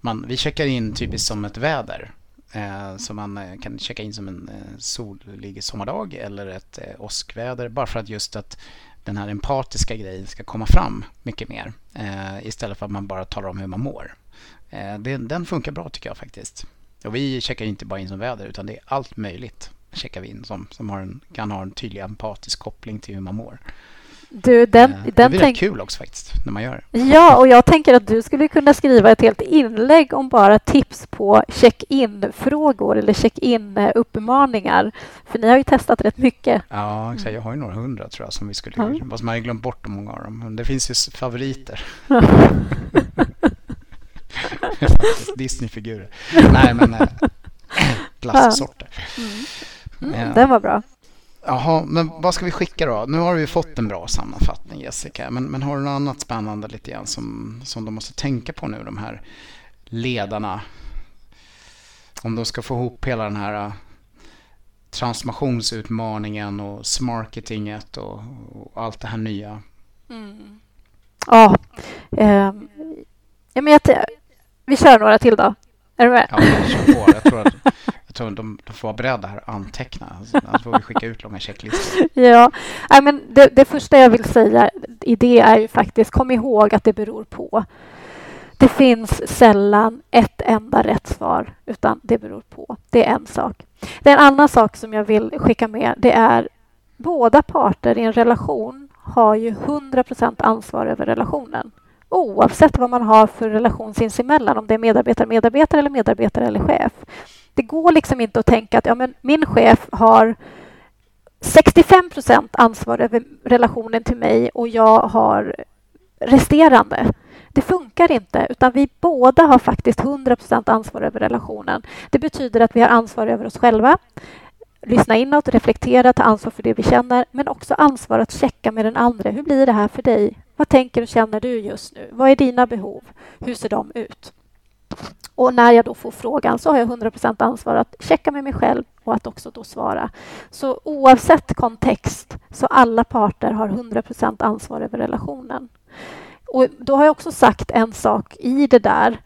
S1: man, vi checkar in typiskt som ett väder. Eh, så man kan checka in som en solig sommardag eller ett åskväder. Bara för att just att den här empatiska grejen ska komma fram mycket mer. Istället för att man bara talar om hur man mår. Den funkar bra tycker jag faktiskt. Och vi checkar inte bara in som väder utan det är allt möjligt checkar vi in som, som har en, kan ha en tydlig empatisk koppling till hur man mår.
S2: Du, den,
S1: det
S2: den
S1: är tänk... kul också faktiskt när man gör
S2: det. Ja, och jag tänker att du skulle kunna skriva ett helt inlägg om bara tips på check-in-frågor eller check-in-uppmaningar. För ni har ju testat rätt mycket.
S1: Ja, exakt. Jag har ju några hundra tror jag som vi skulle... Mm. Fast man har glömt bort många av dem. Men det finns ju favoriter. [LAUGHS] [LAUGHS] Disney-figurer. Nej, men [CLEARS THROAT] äh, glassorter.
S2: Mm. Mm, ja. Den var bra.
S1: Jaha, men vad ska vi skicka då? Nu har vi fått en bra sammanfattning Jessica, men, men har du något annat spännande lite grann som, som de måste tänka på nu, de här ledarna? Om de ska få ihop hela den här uh, transformationsutmaningen och smarketinget och, och allt det här nya.
S2: Mm. Ja, eh, ja men jag, vi kör några till då. Är du med?
S1: Ja, kör på. Jag tror att tror de, de får vara beredda här att anteckna. Alltså, annars får vi skicka ut långa checklistor. [LAUGHS]
S2: Ja, I men det, det första jag vill säga i det är ju faktiskt kom ihåg att det beror på. Det finns sällan ett enda rätt svar, utan det beror på. Det är en sak. Det är en annan sak som jag vill skicka med. Det är båda parter i en relation har ju 100% ansvar över relationen oavsett vad man har för relation sinsemellan, om det är medarbetare-medarbetare eller medarbetare eller chef. Det går liksom inte att tänka att ja, men min chef har 65 procent ansvar över relationen till mig och jag har resterande. Det funkar inte, utan vi båda har faktiskt 100 procent ansvar över relationen. Det betyder att vi har ansvar över oss själva, lyssna inåt, reflektera, ta ansvar för det vi känner, men också ansvar att checka med den andra. Hur blir det här för dig? Vad tänker och känner du just nu? Vad är dina behov? Hur ser de ut? Och när jag då får frågan så har jag 100% ansvar att checka med mig själv och att också då svara. Så oavsett kontext så alla parter har 100% ansvar över relationen. Och då har jag också sagt en sak i det där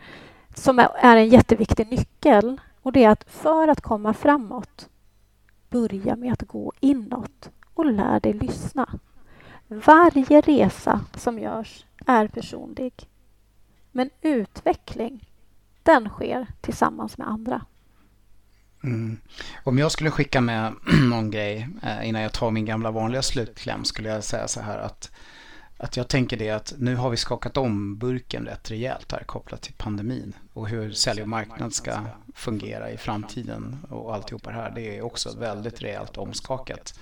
S2: som är en jätteviktig nyckel och det är att för att komma framåt börja med att gå inåt och lär dig lyssna. Varje resa som görs är personlig. Men utveckling den sker tillsammans med andra.
S1: Mm. Om jag skulle skicka med [CLEARS THROAT] någon grej eh, innan jag tar min gamla vanliga slutkläm skulle jag säga så här att, att jag tänker det att nu har vi skakat om burken rätt rejält här kopplat till pandemin och hur sälj och marknad ska fungera i framtiden och alltihopa det här. Det är också väldigt rejält omskakat.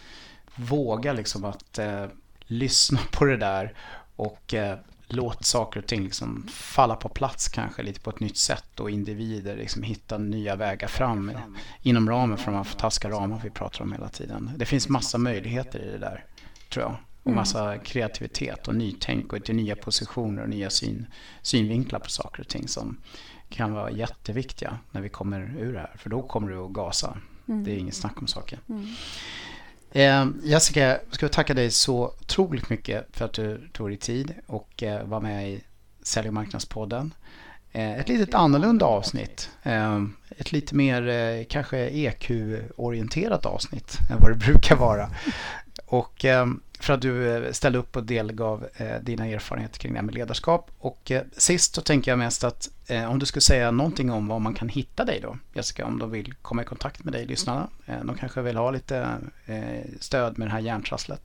S1: Våga liksom att eh, lyssna på det där och eh, låt saker och ting liksom falla på plats kanske lite på ett nytt sätt och individer liksom hitta nya vägar fram inom ramen för de här fantastiska ramar vi pratar om hela tiden. Det finns massa möjligheter i det där, tror jag. Och mm. massa kreativitet och nytänk och till nya positioner och nya syn, synvinklar på saker och ting som kan vara jätteviktiga när vi kommer ur det här. För då kommer du att gasa. Mm. Det är inget snack om saken. Mm. Eh, Jessica, jag ska tacka dig så otroligt mycket för att du tog dig tid och eh, var med i Sälj och marknadspodden. Eh, ett litet annorlunda avsnitt. Eh, ett lite mer eh, kanske EQ-orienterat avsnitt än vad det brukar vara. Och eh, för att du eh, ställde upp och delgav eh, dina erfarenheter kring det här med ledarskap. Och eh, sist så tänker jag mest att om du skulle säga någonting om var man kan hitta dig då, Jessica, om de vill komma i kontakt med dig, lyssnarna. de kanske vill ha lite stöd med det här hjärntrasslet.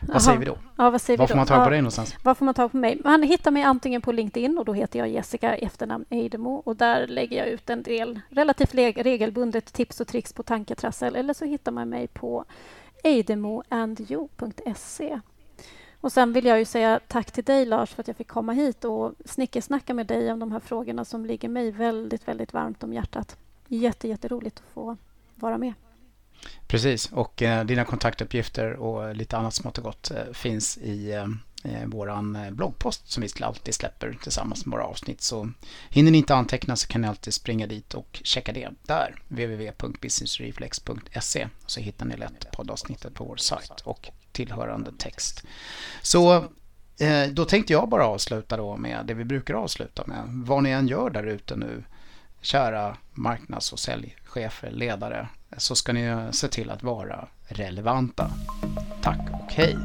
S1: Vad Aha. säger vi då?
S2: Ja, vad säger
S1: var får man tag på ja, dig någonstans?
S2: Var får man tag på mig? Man hittar mig antingen på LinkedIn och då heter jag Jessica efternamn Eidemo och där lägger jag ut en del relativt regelbundet tips och tricks på tanketrassel eller så hittar man mig på eidemoandjo.se. Och sen vill jag ju säga tack till dig Lars för att jag fick komma hit och snickersnacka med dig om de här frågorna som ligger mig väldigt, väldigt varmt om hjärtat. Jätte, jätteroligt att få vara med.
S1: Precis, och eh, dina kontaktuppgifter och lite annat smått och gott eh, finns i eh, eh vår eh, bloggpost som vi alltid släpper tillsammans med våra avsnitt. Så hinner ni inte anteckna så kan ni alltid springa dit och checka det där. www.businessreflex.se så hittar ni lätt poddavsnittet på vår sajt och tillhörande text. Så eh, då tänkte jag bara avsluta då med det vi brukar avsluta med. Vad ni än gör där ute nu, kära marknads och säljchefer, ledare, så ska ni se till att vara relevanta. Tack och hej!